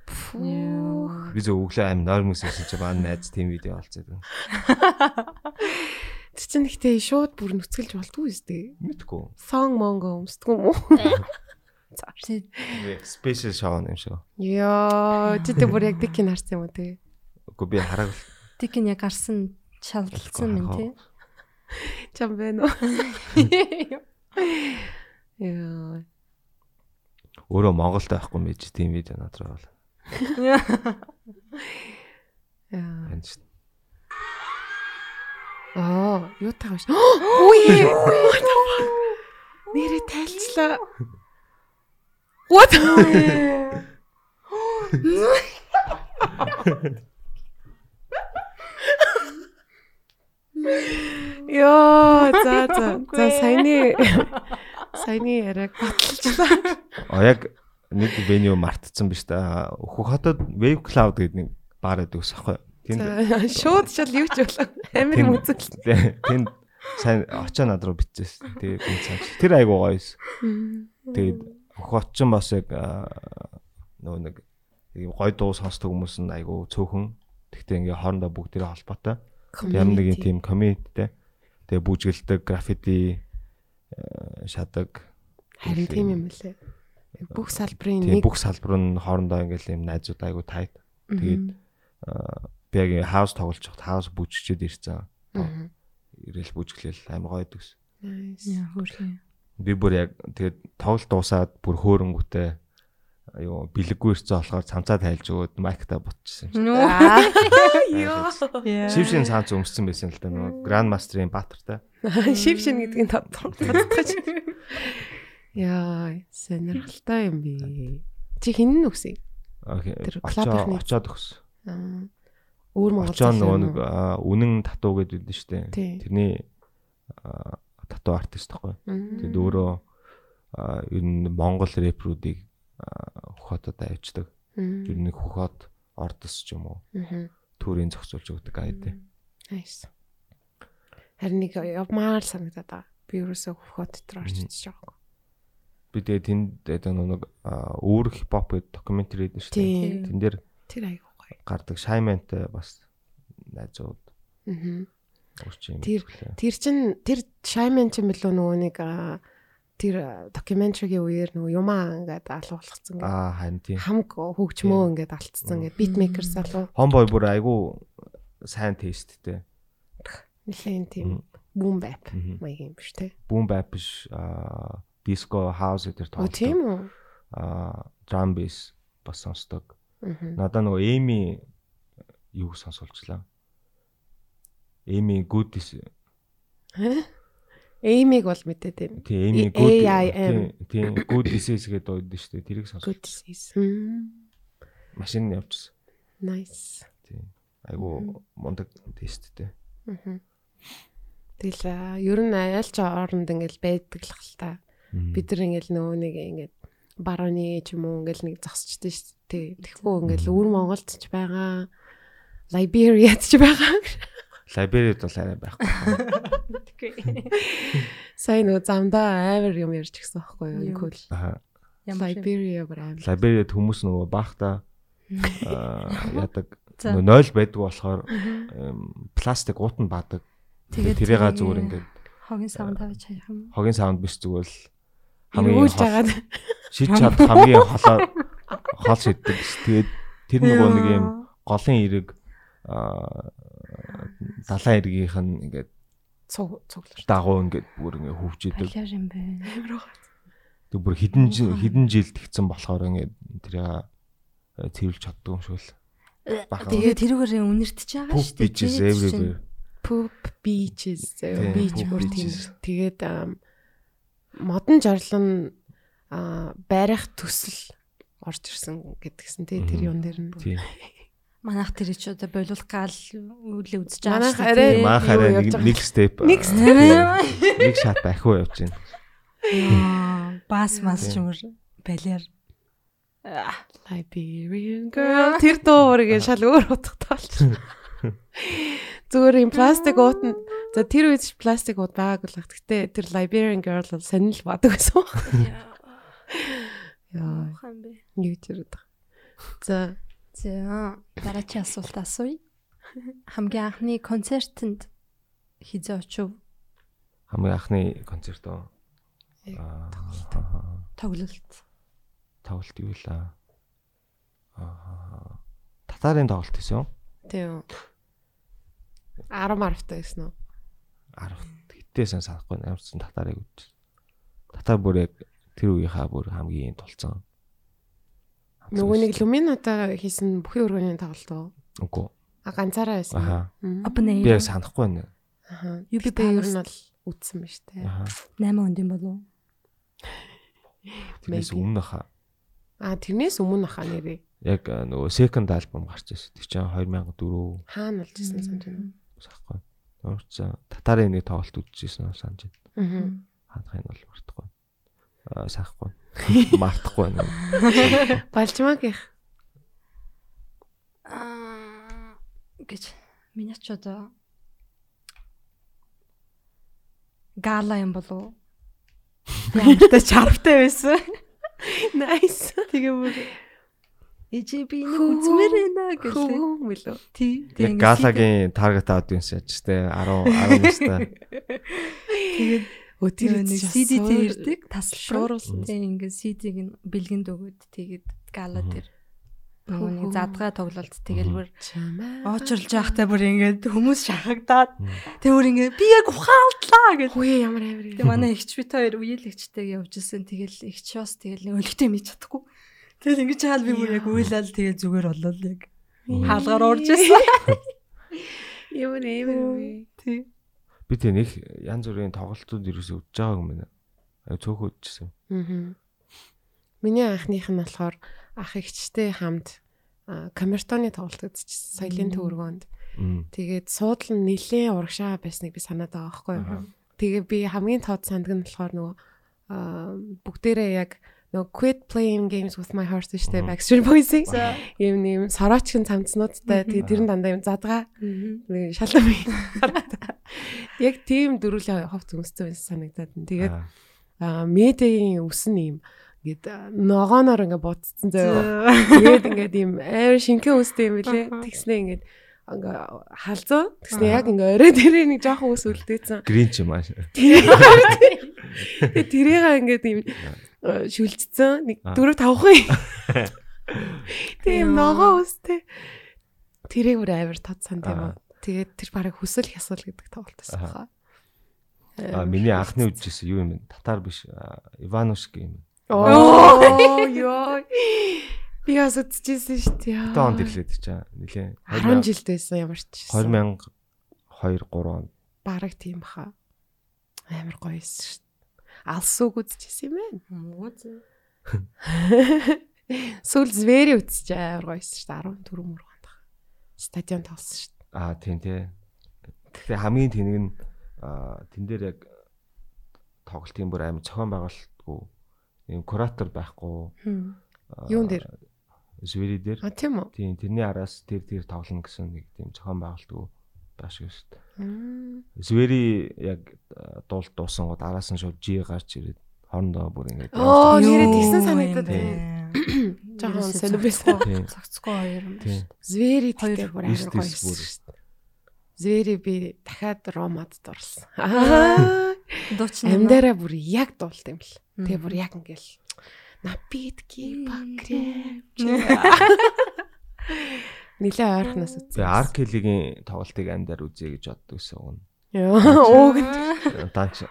Фүү. Би зөв өглөө аим нойрмос ирсэн чи баа найз тийм видео олцоод байна. Тэр чинь ихтэй шууд бүр нүцгэлж болдгүй үстэй. Мэдгүй. Song mongo өмсдөг юм уу? тий Special show юм шиг. Йоо, чи тэ бүр яг дикийг харсан юм уу те? Үгүй би хараг тикин яг гарсан шалгалцсан юм тий. Чам бэ нөө. Йоо. өөрөө Монголд байхгүй юм байж тийм видео надраа бол. Яа. дээ. Аа, юу таа биш. Үе. Нэрээ тайлчлаа. What? Йоо, за за. За саяны саяны яриаг баталчлаа. А яг нэг веню мартцсан биз дээ. Өөхөх хотод Wave Cloud гэдэг нэг бар байдаг ус аахгүй. Тэнд Шууд шал юу ч болоо. Амар юм үзэл. тэнд сайн очоо над руу бичсэн. Тэгээд би цааш тэр айгуу гоё эс. Тэгээд хот ч бас яг нөгөө нэг гоё дуу сонсдог хүмүүс нь айгуу цөөхөн. Тэгтээ ингээ хоорондоо бүгдээрээ холбоотой. Ямар нэг тийм комьюнититэй. Тэгээ бүжгэлдэг, граффити э, шадаг. Харин тийм юм лээ. Бүх салбарын нэг бүх салбар нь хоорондоо ингээл ийм найзууд айгуу тайт. Тэгээд аа, би яг хаус тоглож хахад хаус бүжгчээд ирсэн. Ирэл бүжгэлэл амар гоё. Nice. Яа хөөрхий. Би бүр яг тэгээд тоглолт дуусаад бүр хөөрөнгөтэй аюу бэлэггүй ирсэн болохоор цамцаа тайлж өгөөд майкта бутчихсан. юм шиг. Аа. Йоо. Шившин цаанц өмссөн байсан л да нөгөө Grand Master-ийн баатартай. Шив шин гэдгийг тодтогч. Яа, сонирхолтой юм би. Чи хин нь үгсэй? Окей. Тэр Очоо клубын очоод өгсөн. Аа. Өөр Монгол залуу нөгөө нэг үнэн татуу гэдэг нь шүү дээ. Тэрний татуу артист. Мм. Тэгээд өөрөө ер нь Монгол рэпрүүдийг хөхөтөд авчдаг. Ер нь хөхөт ордос ч юм уу төрийн зохицуулж өгдөг айд. Nice. Харин нэг явмаар санагдаад байгаа. Би ерөөсөө хөхөт дотор орж идэж байгаа. Би тэгээ тэнд одоо нэг өөр хипхоп гэдэг докюментари гэдэг шүү дээ. Тэн дээр Тэр айгуу гоё. гардаг Шаймантай бас найзууд Аа. Тэр-. Тэр чин тэр Шаймен чин билүү нөгөө нэг аа, тэр докюментаригийн үеэр нөгөө юмаа ингээд алуулгацсан ингээд Аа харин тийм. хамг хөгжмөө ингээд алдцсан ингээд битмейкер залуу Homeboy бүр айгүй сайн тесттэй. нэлээд тийм бүүм байп Мгм. маягийн юм биш те. Boom bap биш аа диско хаус гэдэг Оо тийм үү? Аа drum bass бас сонсдог. Аа. Надаа нөгөө Эми юу сонсуулчлаа. Эми Goodies Эймиг бол мэдээд байна. тийм Эми A- Good тийм Goodies гэдэг дууд шүү дээ. Тэрийг сонсож Good disease. Машин явчихсан. Nice. Тийм. Айгу мундаг тесттэй. Мгм. Тэгэл аа, ер нь аль ч оронд ингээл байдаг л хэл та. Бид нар ингээл нөгөө нэг ингээд барууны ч юм уу ингээл нэг зогсчихдээ шүү дээ. Тэгэхгүй ингээл өвөр Монголд ч байгаа. Либериад ч байгаа. Лайберид бол арай байхгүй. Сайн нөгөө замдаа амар юм ярьж гисэн байхгүй юу? Cool. Аа. Бүр амар. Лайберид хүмүүс нөгөө баахта аа ядаг нөгөө нойл байдаг болохоор пластик уутан баадаг. Тэгээд тэрийга тэрийг зүгээр ингээд хогийн савн тавьж хаях юм. хогийн саунд биш зүгээр л хамгийн хол- шийдэж чад хамгийн холоо хол шийддэг. Тэгээд тэр нөгөө нэг юм голын эрэг аа далайн эргийнх нь ингээд цуг цуглаж. дагуу ингээд бүр ингээд хөвчөдөг. Балиар юм бэ. Тэг бүр хідэн хідэн жилд тэгсэн болохоор ингээд тэрийг цэвэрлж чаддаг юм шиг л. Тэгээд тэрүүгээр үнэртэж байгаа шүү дээ. Тэгээд everywhere. Poop beaches Тийм, beach бүр тийм. beaches. Тэгээд модон жорлон а барих төсөл орж ирсэн гэдгсэн тий тэр юм дээр нь. Манайх тэр ч одоо боловлох гал үлээ үзэж Манайх шүү арай- дээ. Юу арай нэг байгаа? нэг степ Нэг нэг шат ахиу явж байна. Аа, бас мас ч юмэр балиар. Liberian girl тэр дуу үргээ шал өөр утгатай болчихсон. Зүгээр юм пластик уут нь за тэр үед пластик уут байгаагүй л баг. Гэтэ тэр Liberian girl бол сонир л бадаг байсан. Яа, юу ч ярих. За За, дараачийн асуулт асууя. Хамгийн анхны концертанд хизээ очив Хамгийн анхны концерт оо. Тоглолт. тоглолт юу вэ? Аа. Татарын тоглолт хийсэн. тийм. 10 марвтай байсан уу? 10 хитээсэн санахгүй амарсан татарыг үз. Татар бүр яг тэр үеийнхаа бүр хамгийн тулцсан. Нөгөө нэг Lumina-та хийсэн бүхий өргөний тоглолт уу? Үгүй. А ганцаараа байсан. Аха. Би яг санахгүй байна. Аха. UB Гэтэ ер нь бол үтсэн ба штэ. Аха. 8 онд юм болов уу? Тэрнээс өмнө хаа. А тэрнээс өмнө хаа нэрээ. Яг нөгөө second album гарч ирсэн. Тэр чинь 2004 Хаана болж ирсэн санаж байна. санахгүй. Өөрчн татарын нэг тоглолт үзчихсэн санаж байна. Аа. Хаанах нь бол мартахгүй. Аа санахгүй. Мартахгүй байна. Балжмаг их. Аа гэж миний ч одоо гала юм болов уу? Ямартай чарвтай байсан. Nice. Тэгээ бүр Ижи би нэг үзмээр байна гэлээ. Хөө мөлөө. Тий. Яг галагийн таргет аудиенс яаж те 10 19 та. Тэгээд тэр тэр нэг CD дээр ирдэг тасалшуур. шууруулсан. Тэгээ ингээд CD-г нь бэлгэнд өгөөд тэгээд гала дээр нөгөө задгаа тоглолт тэгэл бүр чамаа. очрлж байхтай бүр ингээд хүмүүс шахагдаад тэг бүр ингээд би яг ухаалдлаа гэл. Хөөе ямар амар юм. Тэг манай эгч бит хоёр үеэлэгчтэйг явж исэн тэгэл эгч бас тэгэл өлегтэй мэдж чадахгүй. Тэгэл ингэж хаал би бүр яг уйлал тэгээ зүгээр болол яг хаалгаар орж исэн. Юм. Тий. Би тэг нэг янз бүрийн тоглолтууд ерөөсөө үдж байгааг юм байна. Аа цөөхөн үдчихсэн. Аа. Миний анхных нь болохоор ах эгчтэй хамт камертоны тоглолт үзчихсэн. Соёлын төвөргөнд. Тэгээд суудлын нилээн урагшаа байсныг би санаад байгаа байхгүй юу. Тэгээ би хамгийн тод сандг нь болохоор нөгөө бүгдээрээ яг нөгөө quit playing games with my heart гэжтэй Backstreet Boys-ийн юм нэм сороочгийн цамцнуудтай тэгээ тэр нь дандаа юм задгаа шалам. Яг тийм дөрүлээ ховц байсан санагдаад. нь. Тэгээд медиагийн үсэн юм гээд аа, ногооноор ингээ ботцсон заяа. Тэгээд ингээд юм амар шинхэн үстэй юм билэ. Тэгснээ ингээд ингээ халзуу. Тэгснээ яг ингээ орой дээрээ нэг жоохон үс үлдээсэн. Грин ч юм аа. Тэгээд тэрийг ингээд юм э, шүлжсэн нэг Аа. 4 5 хүн. Тийм ногоо үстэй. Тэрийг бүр амар тод санд юм аа. Тэгээд тэр барыг хүсэл хясал гэдэг тоглолт байсан Аа. баха. Аа миний анхны үдчихсэн юу юм бэ? Татар биш. Иванушки юм. Оо ёо. Би бас үзчихсэн шүү дээ. Тэ онд ирлээд чаа. Нилээ. 10 жилд байсан ямар ч. 2002 3 онд. бараг тийм баха. Амар гоё байсан шүү дээ. Алсууг үзчихсэн юм байна. Сүүл звери үзчих амар гоё байсан шүү дээ. 14 мөргөнд баха. Стадион тоглосон шүү дээ. Аа тийм тий. Гэхдээ хамгийн тэнэг нь аа тэн дээр яг тоглолтын бүр амар зохион байгуулалтгүй юм куратор байхгүй. Юун дээр? Звери дээр. А тийм үү? Тийм тэрний араас тэр тэр тоглоно гэсэн нэг тийм зохион байгуулалтгүй baаш шүү дээ. Звери яг аа, дуул дуусан гот араас нь шууд G гарч ирээд хоорондоо бүр ингэж Оо, Юу тэгсэн санагдаад байна. Жохон. Тийм. Цогцгоо хоёр юм Тийм. байна. Звери Хоёр бүр амар гоё шүү дээ. Звери би дахиад ромад дурлсан. Аа. Дуучин Амьдараа бүр яг дуулт юм л. Тэгээ бүр яг ингээл напитки покреп. Нилээ ойрхоноос Тэгээ үзсэн. Аркелигийн тоглолтыг амьдаар үзье гэж боддог гэсэн үг. Яа, өөг. Данч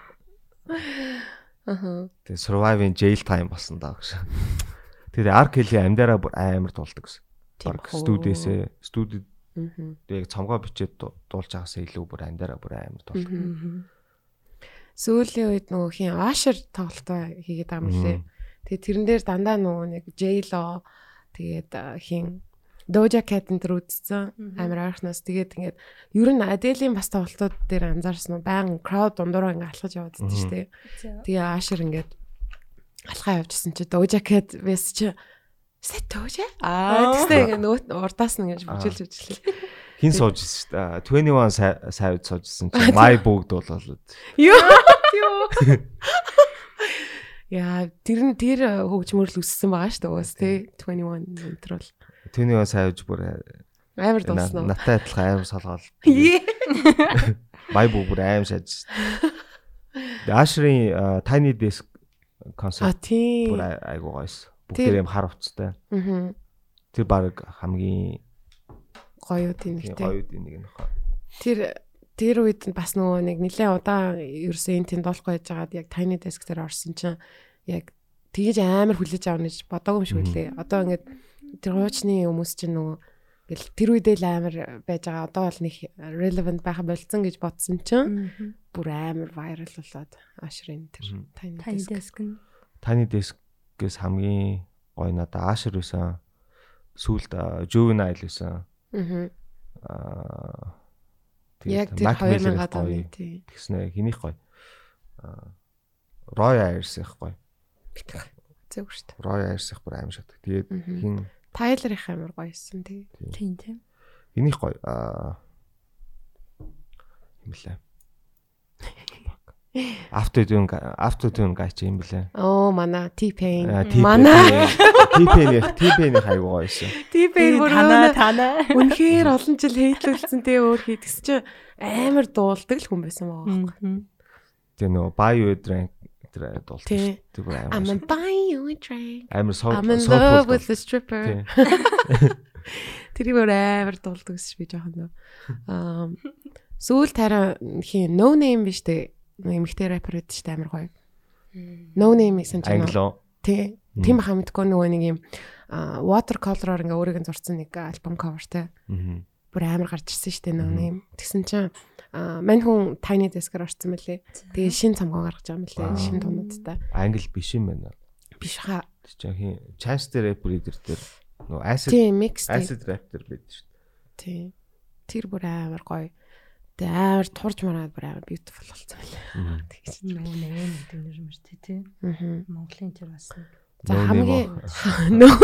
Аха. тэгээ surviving jail time болсон даа гэж. Тэгээ Аркели амьдаараа бүр амар дуулдаг гэсэн. Студиэсээ студид яг цомгоо бичээд ду- дуулж байгаасаа илүү бүр амьдаараа бүр амар. Мгм. Сүүлийн үед нөгөө хин Ашер тоглолтоо хийгээд байгаа юм лээ. Тэгээ тэрэн дээр дандаа нөгөө нэг J-Lo тэгээд хин Doja Cat энэ төр үзсэн амар ойрхоноос тэгээд ингээд ер нь Adele-ийн бас тоглолтууд дээр анзаарсан нь баян crowd дундуур ингээд алхаж яваад байдаг шүү дээ. Тэгээ Ашер ингээд алхаа явжсэн чи Doja Cat вэс чи Сэ Doja? Аа тэгсээ ингээд нөгөө урдаас нь ингээд бүжгэлж бүжгэлээ. Хин сууж шүү дээ. 21 сайд суужсэн чи my бүгд болоод. Юу? Яа, тэр нь тэр хөгжмөрл өссөн байгаа шүү дээ. Уус тий 21 өнтер бол 21 сайж бүр амар дуусан уу? натаа адилхан амар солгоол. Бүгд бүр аим шаж. Ашрын Tiny Desk концерт бүр ай- айгуу гойс. Бүгд юм хар уцтай. Тэр баг хамгийн Гоё тийм тийм нэг тий. гоё үд нэг хаа. Тэр тэр үед бас нөгөө нэг нэлээд удаан ерөөсөө энэ тэнд болохгүй яжгаад яг tiny desk дээр орсон чинь яг тэгэж амар хүлээж авна гэж бодоогүй юм шиг үлээ. Одоо ингээд тэр хуучны хүмүүс чинь нөгөө гэл тэр үедээ л амар байж байгаа. Одоо бол нэг relevant байха болцсон гэж бодсон чинь бүр амар viral болоод ашрын тэр Таны диск нь Tiny Desk-гээс хамгийн гоё надаа Ашр байсан. Сүүлд Juvenile байсан. Аа Яг тэр Mac Miller 2000-аад гоё. оны. Тэгснэ хинийх. Аа Roy Ayers их гоё. Зөв шүү дээ. Roy Ayers их бүр аим шатдаг. Тэгээд хин Тайлер их амар гоёсэн тий. тийм тийм. хинийх гоё. Аа. After tune after tune гайч юм блэ. Оо мана T-Pain. Мана T-Pain T-Pain хайгуу байсан. T-Pain бүр танаа өнөө танаа. үнэхээр олон жил хейтлүүлсэн те өөр хий тэгс чи амар дуулдаг л хүн байсан байгаа. Тэгээ нөгөө a drink тэр шүү. Тэр бүр I'm амар a buy you a drink. амар I'm in love with the stripper. Тэрийг өөр амар дуулдаг ш би жоохон нөө. Аа сүүл тараа хин no name биш те. Эмэгтэй рэпер гэдэг чинь амар гоё. No name гэсэн чинь. англо. Тий. Тийм баха мэдгүй нөгөө нэг юм watercolor-оор ингээ өөрийг нь зурсан нэг альбом cover те. Бүр амар гарч ирсэн штэ no name. Тэгсэн чинь аа мань хүн tiny desk-аар орсон мөлий. Тэгээ шин цамгаа гаргаж байгаа мөлий. Шин тунуудтай. Англи биш юм байна. Биш чинь хин Chance the Rapper дээр тэр нөгөө acid acid rap дээр байдаг шүү. дээ. Тийм. Тэр бүр амар гоё. Тэгээ амар турж мараад бүр амар beautiful болсон байлаа. Тэгэж. Нөө нэ гэдэг нэр мэр тий тий. Аа. Монголын тэр бас. За хамгийн нөө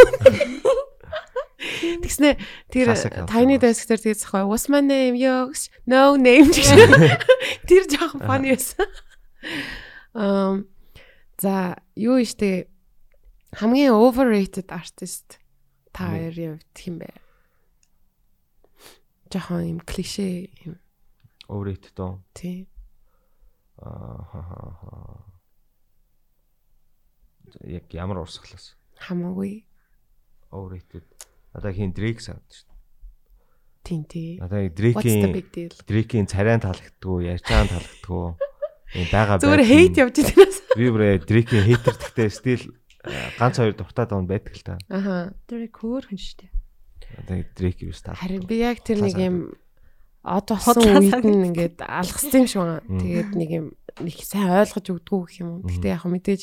Тэгснэ тэр tiny desk дээр тэгээд зохой what's my name yo no name. Тэр жоохон funny байсан. Um за юу ийштэй хамгийн overrated artist та хоёрын хувьд хэм бэ? Жоохон юм клише юм Overrated доо. тий. Аа ха ха ха. Яг ямар урсгалаас Хамаагүй overrated. Надаа хин Drake санагдаж шүү. тий тий. What's the Drake-ийн big deal? Drake-ийн царайн таалагддгүй, ярьж байгаа таалагддгүй. Ийм байгаа Зүгээр байдал hate нь- явж байгаа. Би бүр Drake-ийн hater гэхдээ э, ганц хоёр дуртай даа байдаг л та. Аха. Тэр хөөрхөн шүү дээ. Одоо Drake юу стаа. Харин би яг тэр нэг юм од болсон үед нь ингээд алгасан юм шиг байна. Тэгээд нэг юм нэг сайн ойлгож өгдгүү гэх юм уу. Гэхдээ яг хөө мэдээж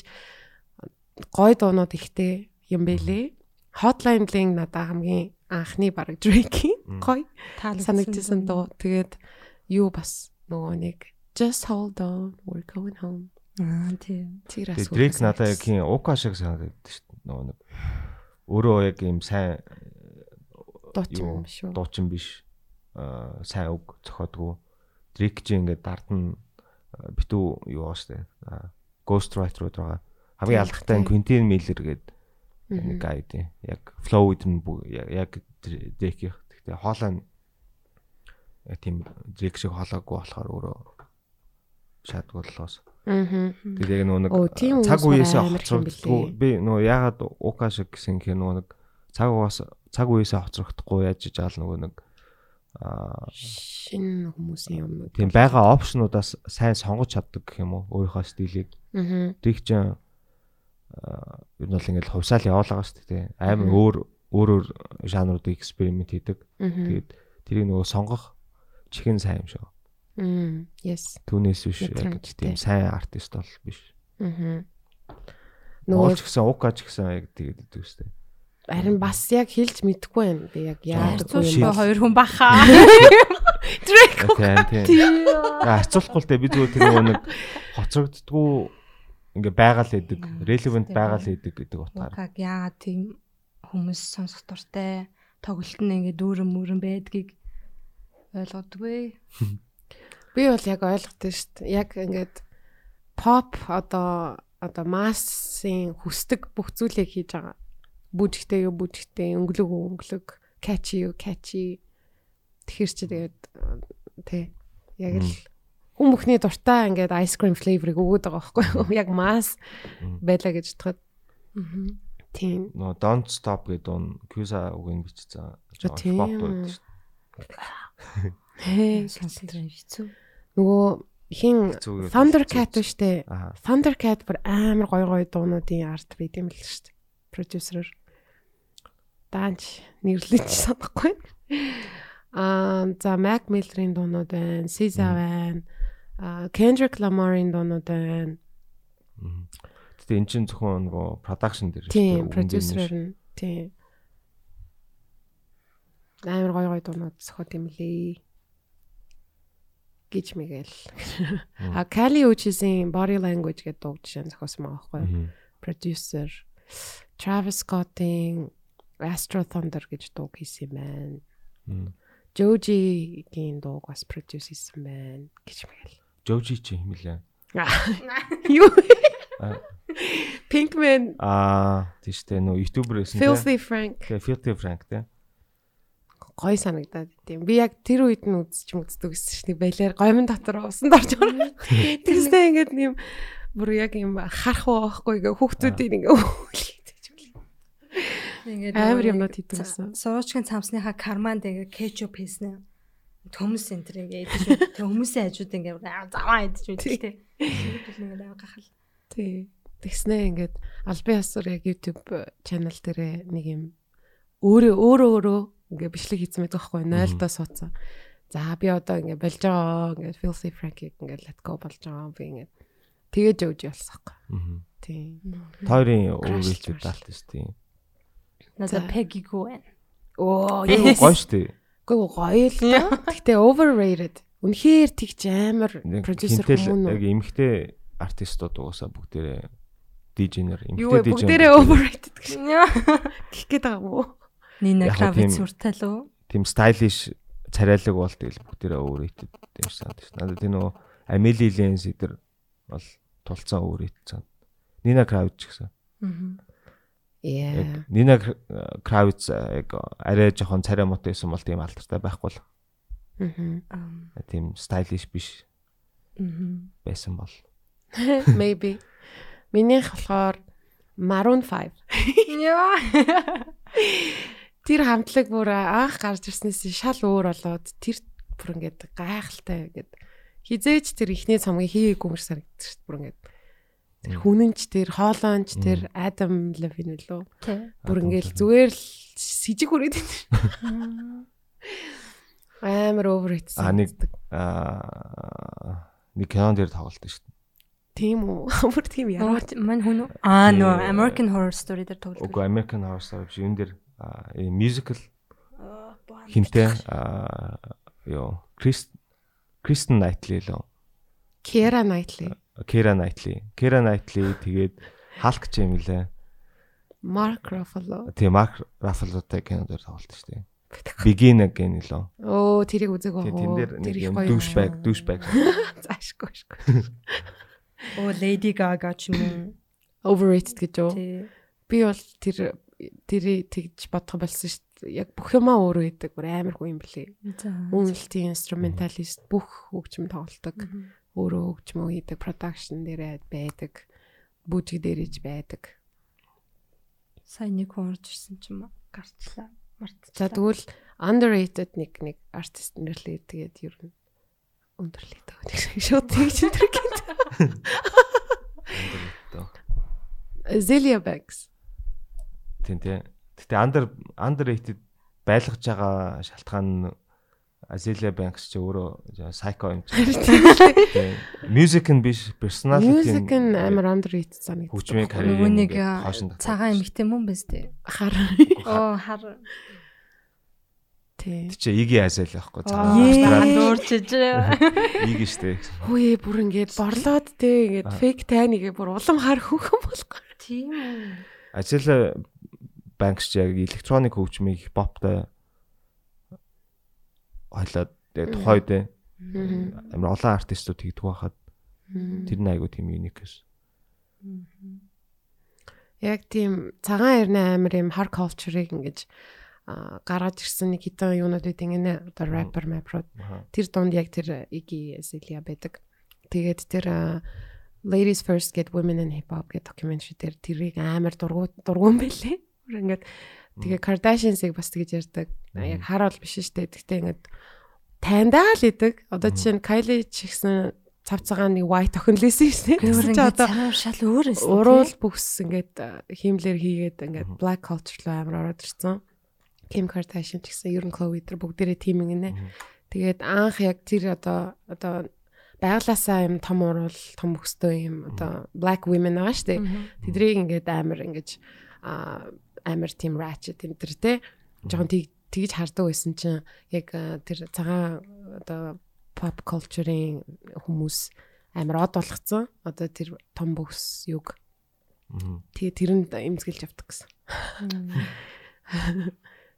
гой дуунууд ихтэй юм бэлээ. Hotline Bling надаа хамгийн анхны баг Drake-ийн гой санагдсан дуу. Тэгээд юу бас нөгөө нэг Just hold on we're going home. Аа тий. Тэр Тэгээ асуу. Drake надаа яг хин Ука шиг санагдаад шүү дээ. Нөгөө нэг өөрөө яг ийм сайн дууч юу юм шүү. дуучин биш. Аа сайн үг зохиодгүй. Drake чи ингээд дард нь э, битүү юу байгаа шүү дээ. Аа, Ghost Writer байгаа. Хамгийн Тийм, алдартай тийм. Quentin Miller гэдэг нэг дээ. Яг flow with нь яг- Drake их. Гэхдээ хоолой тийм Drake шиг хоолойгүй болохоор өөрөө шаадгууллоос. Аа. Тэгээд яг нөгөө нэг цаг үеэсээ хоцрогддгүй. Би нөгөө ягаад Ука шиг гэсэн хэ нөгөө нэг цаг угаас цаг үеэсээ хоцрогдохгүй яаж иж аал нөгөө нэг Шинэ хүмүүсийн юм. тийм байгаа опшнуудаас сайн сонгож чаддаг гэх юм уу өөрийнхөө стилийг. Аа. Аа ер нь бол ингээд хувьсаал явуулгаа шүү дээ. Амар өөр өөр өөр жанруудыг эксперимент хийдэг. Тэгээд тэрийг нөгөө сонгох чихэн сайн юм шиг. Мм. Yes. Түүнээс биш яг тийм сайн артист бол биш. Аа. Нөгөө ч гэсэн Ука ч гэсэн яг тэгээд идэв шүү дээ. харин бас яг хэлж мэдэхгүй байна. Би яг шийд. юм. хоёр хүн баха. Тийм тийм. Хацуулахгүй л дээ би зүгээр тэр нэг хоцрогддгүй ингээ байгаал идэг, relevant байгаал идэг гэдэг утгаар. Угаг яагаад тийм хүмүүс сонсох дуртай тоглолт нь ингээд дүүрэн мөрөн байдгийг ойлгодгүй. Би бол яг ойлгосон шүү дээ. Яг ингээд pop одоо одоо массын хүсдэг бүх зүйлийг хийж байгаа. Бүжигтэй юу бүжигтэй, өнгөлөг өнгөлөг, catchy юу catchy. Тэгэхэр чи тэгээд тий яг л хүн бүхний дуртай ингээд ice cream flavor-ыг өгöd байгаа байхгүй юу? Яг масс байлаа гэж бодоход. Аа. Тийм. Нөгөө Don't Stop гэдэг он Кьюса үгийн бичсэн. тийм. Хээ. Сонсох хэцүү. Нөгөө хин Thundercat? Аа. Thundercat бүр амар гоё гоё дуунуудын арт байт юм л шүү дээ. Продюсерээр. Данч нэрлэж санахгүй. Аа за Mac Miller-ийн дуунууд байна, SZA байна. Аа Kendrick Lamar-ийн дуунууд байна. Гэтэ эн чинь зөвхөн нөгөө production дээр Тийм, дээр нь. Тийм. Амар гоё гоё дуунууд зохиод юм лээ. гэж мэгэл. А Kali Uchis-ийн Body Language гэдэг дуу жишээ зохиосон байгаа байхгүй юу? Producer Travis Scott-ийн Astro Thunder гэж дуу хийсэн юм байна. Joji-гийн дууг бас produce хийсэн байна гэж мэгэл. Joji чи юм лээ. Юу? Pinkman, Аа тийштэй нөө ютубер те. Filthy Frank Тэгээ Filthy Frank те. гой санагдаад тийм. Би яг тэр үед нь үзчих үздэг гэсэн чинь балиар гомн дотор усан дорж байгаа. Тэрсээ ингээд юм бүр яг юм харах байхгүй ингээ хүүхдүүдийн ингээ өглөж Ингээд Амар юмнууд хийдэг байсан. ца- Суруучгийн цамсныхаа карманд ингээ кетчуп хийснэ. Төмс энтер ингээ идэж тэг хүмүүсийн хажууд ингээ заваа идэж байдаг те. Шийдэл ингээ амар гахал. Тий. Тэгснээ ингээд албан ёсоор яг YouTube channel дээрээ нэг юм өөрөө өөрөө өөрөө ингээ бичлэг хийсэн байдаг байхгүй 0-доо суудсан. За би одоо ингээ болж байгаа ингээд Filthy Frank ингээ let go болж байгаа би ингээ тэгэж өөж ялсахгүй. Мгм. Тий. Тойрын Crash өвөлчүүд Course. даалт шүү дээ. Надад За. Peggy Gwen. Оо Гоё шүү дээ. Гэхдээ гоё л доо. Гэхдээ overrated. Үнэхээр тэгж амар продюсер хүмүүн яг үү? эмхтэй артистууд угаасаа бүгдээрээ дижнер Юу вэ? эмхтэй Бүгдээрээ overrated гэж гэх гээд байгаа юм уу? Нина Яг тийм- уртай л үү? тийм стайлиш царайлаг бол тэгэл бүгдээрээ overrated шиг санагдаж байна. Надад тийм нөгөө Amelie Lens эдэр бол тулцсан overrated сан. Nina Kravitz ч гэсэн. Yeah. Яг Nina Kravitz яг арай жоохон царай муутай байсан бол тийм алдартай байхгүй л. Мгм. Тийм стайлиш биш Мгм. байсан бол. Maybe. Минийх болохоор Maroon 5. Яа. Тэр хамтлаг бүр анх гарч ирснээс шал өөр болоод тэр бүр ингээд гайхалтай ингээд хизээч тэр ихний цомгийн хийгээгүй шиг санагдчих. Бүр ингээд тэр хүнэнч тэр хоолоонч тэр Адам Левин үлээ. Бүр Levine. зүгээр л сижиг хүрээд байна. Амар overrated. А нэг аа нэг кинон дээр тоглолт шүү дээ. тийм үү? Бүр тийм яа. Мань хүн үү? Аа нөө American Horror Story дээр тоглодог. Уг American Horror Story биш энэ дээр аа, musical хинтээ аа ёо Крис Кристен Найтли лөө. Кера Найтли, Кера Найтли. Кера Найтли тэгээд Халк ч юм лээ. Марк Руффало. Тэгээ Марк Рафалотай кино дээр тоглолт шүү дээ. Begin again лөө. Оо, тэрийг үзег Тэгээ байгаа. тэн дээр нэг юм douchebag, douchebag. Заашгүй шгүй. Оо Lady Gaga ч юм уу. Overrated гэж? Тий. Би бол тэр тэрийг тэгж бодох болсон шүү дээ. Яг бүх юмаа өөрөө идэг. Бүр амар хүн юм блэ. Үнэлтийн инструменталист бүх хөгжим тоглодог. Өөрөө хөгжмөө хийдэг, production дээрээ байдаг. Бүжиг дээрэж байдаг. Сайн нэг хүн орж ирсэн ч юм уу. Гарчлаа. Мартчихлаа. За тэгвэл underrated нэг нэг артист нэрлээ тэгээд ер нь өндөрлөө дөө. Нэг шууд тэгж өндөр гээд. Zelia Banks. Тийм тий. Гэтэ under underrated байлгаж байгаа шалтгаан нь Azealia Banks ч өөрөө psycho юм чи. Тийм. Music нь биш, personality Music нь амар underrated санагддаг. хөгжмийн Нөгөө карьерийг нэг цагаан эмэгтэй мөн биз дээ. хар. Оо хар. Тий. Тэг чи игийн Azealia байхгүй Аа, цагаан. Австрал Дуурчиж. игийн штэ. Хөөе бүр ингээд борлоод те ингээд fake тайныгээ бүр улам хар хөөхөн болохгүй. Тийм үү. Azealia Banks ч яг электроник хөгжмийг поптой хойлоод яг тухайд амар олон артистууд хийдэг байхад тэр нь айгу тийм юник гэсэн. Яг тийм цагаан эрнэ амар юм hard culture-ыг ингэж аа, гаргаж ирсэн нэг хитэн юунууд байдаг нэ одоо rapper Аха. тэр дунд яг тэр Iggy Azalea байдаг. Тэгээд тэр Ladies First Get Women in Hip Hop гэдэг documentary дээр тэрийг амар дургу дургуун байлээ. Ингээд тэгээ Kardashians-ыг бас тэгж ярьдаг. Яг хараал биш штэ. Тэгтээ ингээд тандаа л идэг. Одоо жишээ нь Kylie ч гэсэн цав цагаан нэг white охин лээсэн шнэ. Өөр Тэгсэн чи ингээд одоо шал өөр эсэ. уруул бүхс ингээд хиймлэр хийгээд ингээд black culture руу амар ороод ирсэн. Kim Kardashian ч гэсэн ер нь Khloe тэр бүгдээрээ тийм ингэнэ. Тэгээд анх яг тэр одоо одоо байглаасаа юм том уруул том өстой юм одоо black women байгаа штэ. Тэдрийг ингээд амар ингэж а амар тийм ratchet энэ төр те. Тийг тэгж хардаг байсан чинь яг тэр цагаан одоо pop culture-ийн хүмүүс амар од болгоцсон. Одоо тэр том бүс юг. Тэгээ тэрэнд имзгэлж явдаг гэсэн.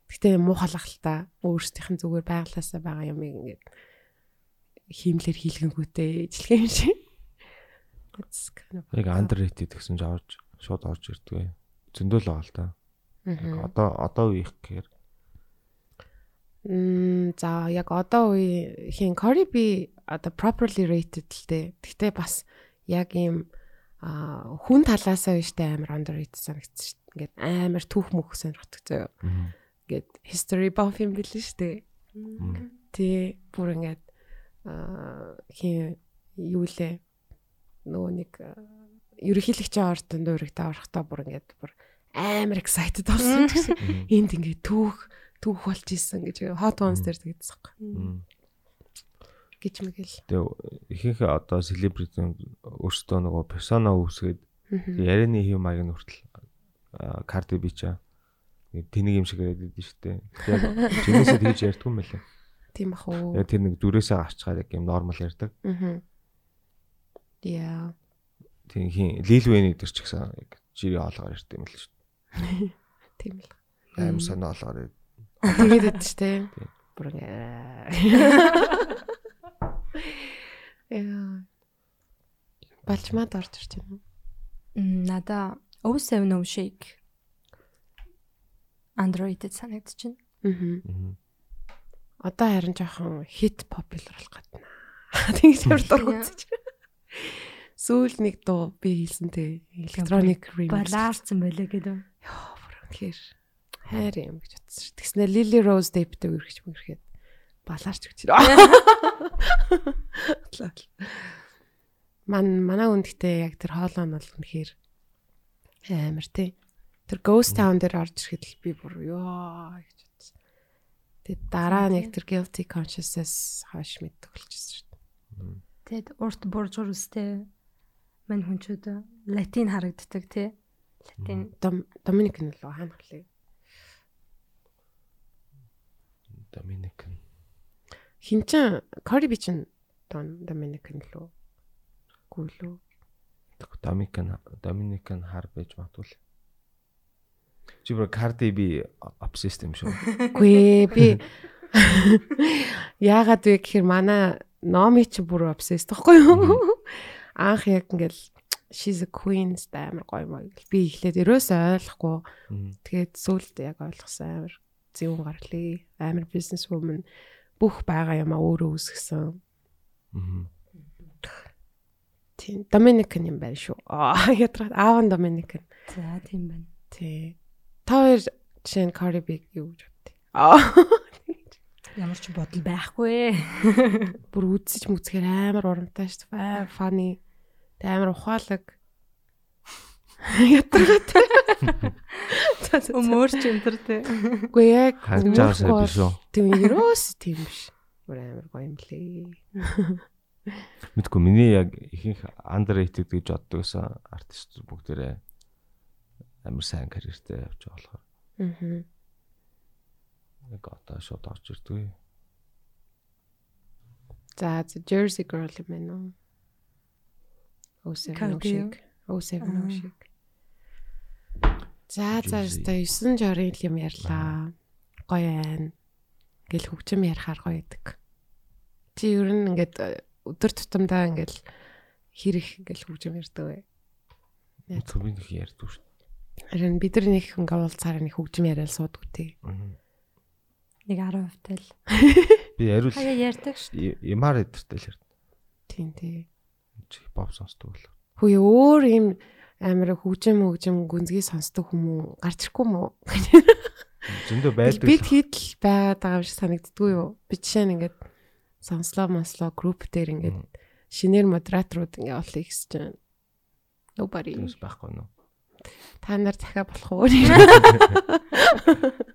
Гэтэ муухайлах л та өөрсдийнх нь зүгээр байглаасаа байгаа юм ингээд хиймлэр хийлгэнгүүтэй ижлэх юм шиг. It's kind of Яг underrated гэсэн ч авч шууд орж ирдэг. Зөндөл байгаа л да. Одоо одоо үеих гэхээр Мм за яг одоо үе хин Cory B одоо properly rated л дээ. Гэхдээ бас яг ийм хүн талаасаа биштэй амар underrated санагдсан шүү. Ингээд амар түүх мөх сонирхдаг зөө. Ингээд history buff юм билээ шүү дээ. Тэ бүр ингээд хин юу лээ нөгөө нэг ерөнхийлөгчийн ордонд дуурайтай орохдоо бүр ингээд бүр амар excited болсон гэсэн. Энд ингээд түүх түүх болж исэн гэж hot ones дээр тэгдсэн юм гэж мэгэл. тэгээ ихэнх одоо селебрити өөрсдөө нөгөө персона үүсгээд ярианы хэв маяг нь хүртэл карди бичаа тэнийг юм шиг яриад идэв шүү дээ. Яг чинээсээ тэгж ярьдгүй юм байлаа. Тийм бах уу. Яг тэр нэг зүрээсээ гарчгаад яг юм нормал ярьдаг. Аа. Яа. Тийм хин Лил Вэйн дээр ч гэсэн яг жирийн хоолгоор ярьдаг юм л шүү. Тийм л. Аим сонио хоолгоор ярьдаг. Тэгээд идэв ч тийм. Бүр ингээ. Яа. Балчмаад орж ирж байна. Надаа 070 shake underrated байна. Аа. Одоо харин жоохон хит популяр болох гэдэг. Тэгж ямар дургуйч. Сүүл нэг дуу би хэлсэн те electronic remix. Балаарцсан байлаа гэдэг. Яа, бүр үнэхээр хайр юм гэж бодсон шүү. Тэгснэ Lily Rose Deep-тэй үргэж мөрөхөд балаарч өгч. Ман манай үндгтээ яг тэр хоолой нь бол үнэхээр амар тий. Тэр Ghost Town дээр орж ирэхэд л би бүр ёо гэж бодсон. Тэгээд дараа нь яг тэр guilty consciousness хаш мэддэг болчихсон шүү. Тэгэд урт буржуур үстэй мань хүнчүүд латин харагддаг тий. Латин Дом Доминик нь л хаана хөлөө. Доминик. Хинчин Cory B чин Дон Доминик нь лөө. Гүйлүү. Доминикан Доминикан хар байж магадгүй. л. Чи бүр Cardi B obsessed юм шүү. Гүй би яагаад вэ гэхээр манай номи чи бүр obsessed байхгүй юу? Анх яг ингээл she's a queen ста амар гоё маяг гэл би эхлээд ерөөсөө ойлгохгүй. Тэгээд сүулт яг ойлгосон амар зөвөн гарлээ. Амар business woman бүх байгаа юмаа өөрөө үүсгэсэн. Тийм Доминикан юм байна шүү. Аа ядраад аав нь Доминикан. за тийм байна. Тий. Та хоёр жишээ нь B юу гэж бодтыг. Аа Ямар ч бодол байхгүй. бүр үдсэж мүцгээр амар урамтай шүү дээ. Тэ амар ухаалаг. Ятрагаад. Өмөр ч энэ төр тий. Үгүй яг Харж байгаасаа биш үү? Тийм ерөөс тийм биш. Бүр амар гоё юм лээ. Мэдгүй миний яг ихэнх underrated гэж боддогсан артист бүгдээрээ амар сайн карьертэй явж байгаа болохоор Аа. яг одоо шууд орж ирдэг. За за Jersey Girl юм байна уу? Өсөв Cardi юу? шиг. Өсөв Аа. шиг. За за өстой 9 жорын юм ярьлаа. Гоё байна. Ингээл хөгжим ярихаар гоё идэг. Чи ер нь ингээд э, өдөр тутамдаа ингээл хэрэг ингээл хөгжим ярьдаг бай. Мэдгүй би нэг ярьдаг шүү. Харин бид нар нэг ингээ уулзаар нэг хөгжим яриад суудгүй тий. Нэг 10% тэл. Би яриул Хаяа ярьдаг шүү. ямар эдэртэй л ярьдаг. Тийм тий. Pop сонсдог бол. Хөөе өөр юм амар хөгжим хөгжим гүнзгий сонсдог хүмүүс гарч ирэхгүй мүү? Зөндөө байдаг. Бид хэд л байгаад байгаа юм шиг санагддгүй юу? Би жишээ нь ингээд сонслоо мослоо групп дээр ингээд шинээр модераторууд ингээ олъё гэсэн чинь nobody Тэс байхгүй нөө. Та нар захиа болох уу?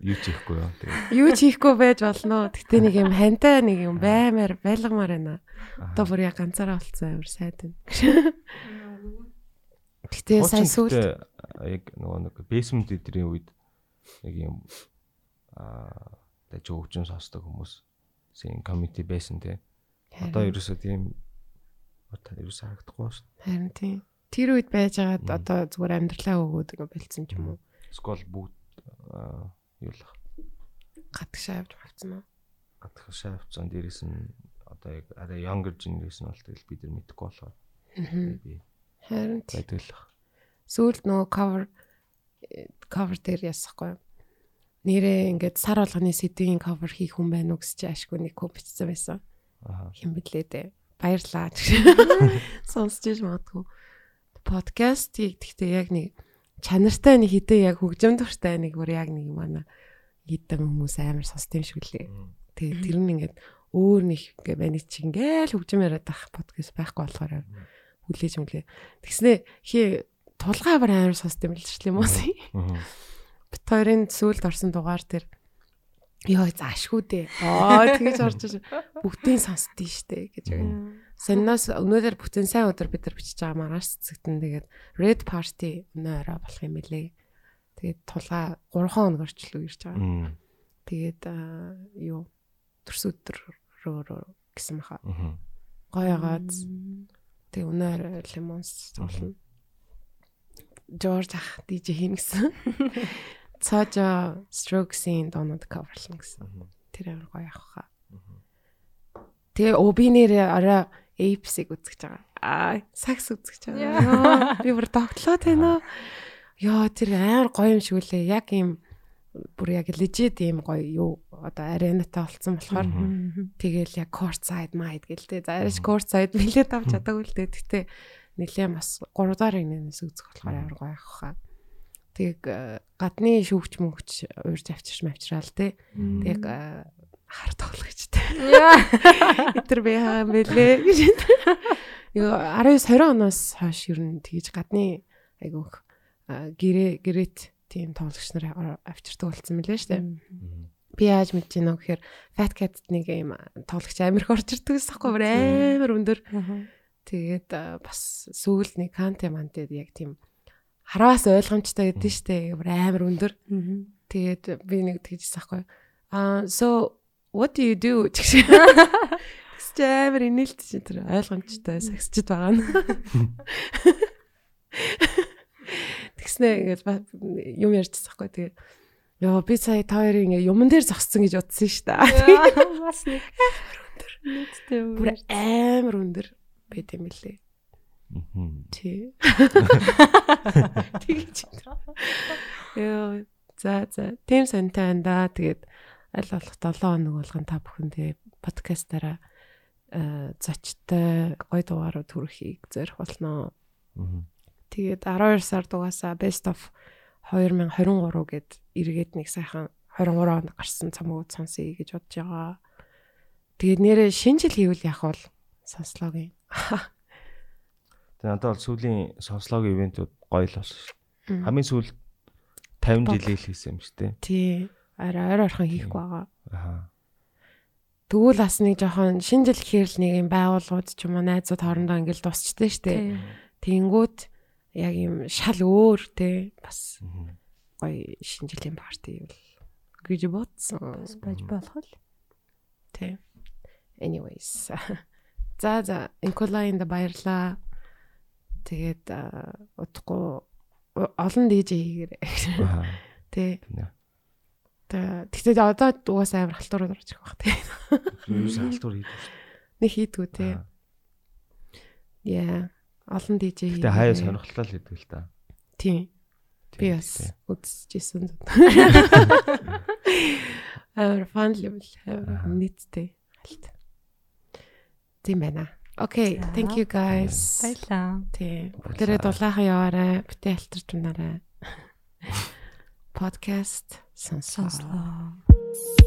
Юу ч хийхгүй юу. Юу ч хийхгүй байж болно. Гэтэ нэг юм хантай нэг юм баймаар байлгамаар байна. Одоо бүр яг ганцаараа болцсон амар сайд байна. Гэтэ сайн сүүл яг нөгөө нэг basement эдрийн үед яг юм аа дэж хөгжин сонсдог хүмүүс син community байсан те. Одоо ерөөсөө тийм ерөөсөө харагдахгүй шүү. харин тийм. Тэр үед байжгаад одоо зүгээр амьдралаа өгөөд ингээ бэлдсэн ч юм уу? Скол бүгд аа, юу л Гатгшаа явж болцсон уу? гадах шавцсан дээрээс нь одоо яг арай younger generation бол тэгэл бид нар мэдэхгүй болохоор би Харин байдаг л сүүлд нөгөө cover cover дээр ясахгүй. Нэрээ ингээд сар болгоны сэдвийн cover хийх хүн байна уу гэж чи ашгүй нэг код бичсэн байсан. Аа. Хин блээ дээ. Баярлаа. Сонсож иж магадгүй. Подкастыг гэхдээ яг нэг чанартай нэг хитэ яг хөгжим дуртай нэг бүр яг нэг манай хитэн хүмүүс амар сонсд юм шиг лээ. Тэгээ тэр нь ингээд өөр нэг ингээ байна чи ингээл хөгжим яриад байх подкаст байхгүй болохоор хүлээж мүлээ. Тэгснэ хий тулгай бар амар сонсд юм л ч юм уу. Бит хоёрын сүүлд орсон дугаар дээр ёо заашгүй дээ. Аа тэгэж орж иж бүгдийн сонсдгийг штэ гэж байна. Саннаас өнөөдөр бүтэн сайн өдөр бид нар бичиж байгаа маргааш цэцэгтэн тэгээд Red Party өнөө орой болох юм билэ. Тэгээд тулгаа 3 хоног орчлоо ирж байгаа. Тэгээд юу төрс өдөр рүү гэсэн маха. Гоё агаад тэг өнөр лимонс цуглана. Жорж ах DJ хийн гэсэн. Цаажа Strokes-ийн доонууд каверлна гэсэн. Тэр амар гоё авах хаа. Тэгээ оо би нэрээ арай Apes-ийг үзэж байгаа. Аа, сакс үзэж байгаа. Би бүр тогтлоо тань аа. Йоо, тэр амар гоё юм шиг үлээ. Яг ийм бүр яг legit ийм гоё юу одоо аренатай болцсон болохоор Тэгэл яг court side mind гэлтэй. За арайч court side билет авч чадаагүй л дээ. Гэтэ нэлээ бас 3 дарыг нэнэс үзэх болохоор амар гоё ах хаа. Тэг гадны шүүгч мөвч уурж авчирч мавчраал те. Тэг хар тоглогчтэй. Итэр би хаа мэлээ гэж. Юу 19 20 оноос хойш ер нь тэгж гадны айгүйх э, гэрээ гэрэт тийм тоглогч нар авчирдаг болсон мөлий штэ. Би яаж мэдэж байна гэхээр Fat Cat нэг юм тоглогч амирх орж ирдэг гэсэн бүр амар өндөр. Тэгээд бас сүүл нэг канте мантед яг тийм хараас ойлгомжтой гэдэг нь штэ амар өндөр. Тэгээд би нэг тэгжсэн байхгүй. Аа so what do you do? Тэгш амар инээлт чи тэр ойлгомжтой сагсчд байгаа нь. Тэгснэ ингээд юм ярьчихсан байхгүй. Тэгээд Йоо би сая та хоёрын ингээ юмн дээр зогссон гэж утсан шүү дээ. Бас нэг нийтдээ Бүр амар өндөр байт юм лээ. Мгм. Тий. Тэгэж. Йоо за за тийм сонтой байна да. Тэгээд аль болох 7 хоног болгон та бүхэн тэгээ подкастаараа э зочтой гой дугаарууд хүрэхийг зорих болно. Тэгээд 12 сард угаасаа best of 2023 гэд эргээд нэг сайхан 23 онд гарсан цамгууд сонсъё гэж бодож байгаа. Тэгээд нэрээ шинэ жил хийвэл яах вэ? Сонслоогийн. Тэгээ надад бол сүүлийн сонслогийн ивентүүд гоё л болсон шүү. Хамгийн сүүл 50 Бол. жилийн л хийсэн юм шүү дээ. Тий. Арай ойр орхон хийхгүй байгаа. Аа. Тэгвэл бас нэг жоохон шинэ жил гэхээр л нэг юм байгууллагууд ч юм уу найзууд хоорондоо ингээл дусчтэй штэ. Тэнгүүд яг юм шал өөр те бас гоё шинэ жилийн парти юу гэж бодсон. байж болох л. Тэ. Anyways. За за Инколайнд баярлаа. Тэгээд удахгүй олон DJ хийгээрэй. Аа. Тэ. Тэ. Тэ. Тэгтээ одоо угаасаа амар халтурууд орж ирэх бах тэ. Юу салтуур хийдэг шүү. Нэг хийдгүү дээ. Яа. Олон DJ Гэтэ хаяа сонирхолтой л хийдэг л та. Тийм. Би бас үзчихсэн. Амар фан л юм л. Амар нийттэй. Алт. Тийм байна. За. thank you guys. Баярлаа. Тий. Бүгдээрээ дулаахан яваарай. Битээ алтарч унаарай. Podcast сонслоо. Сонслоо.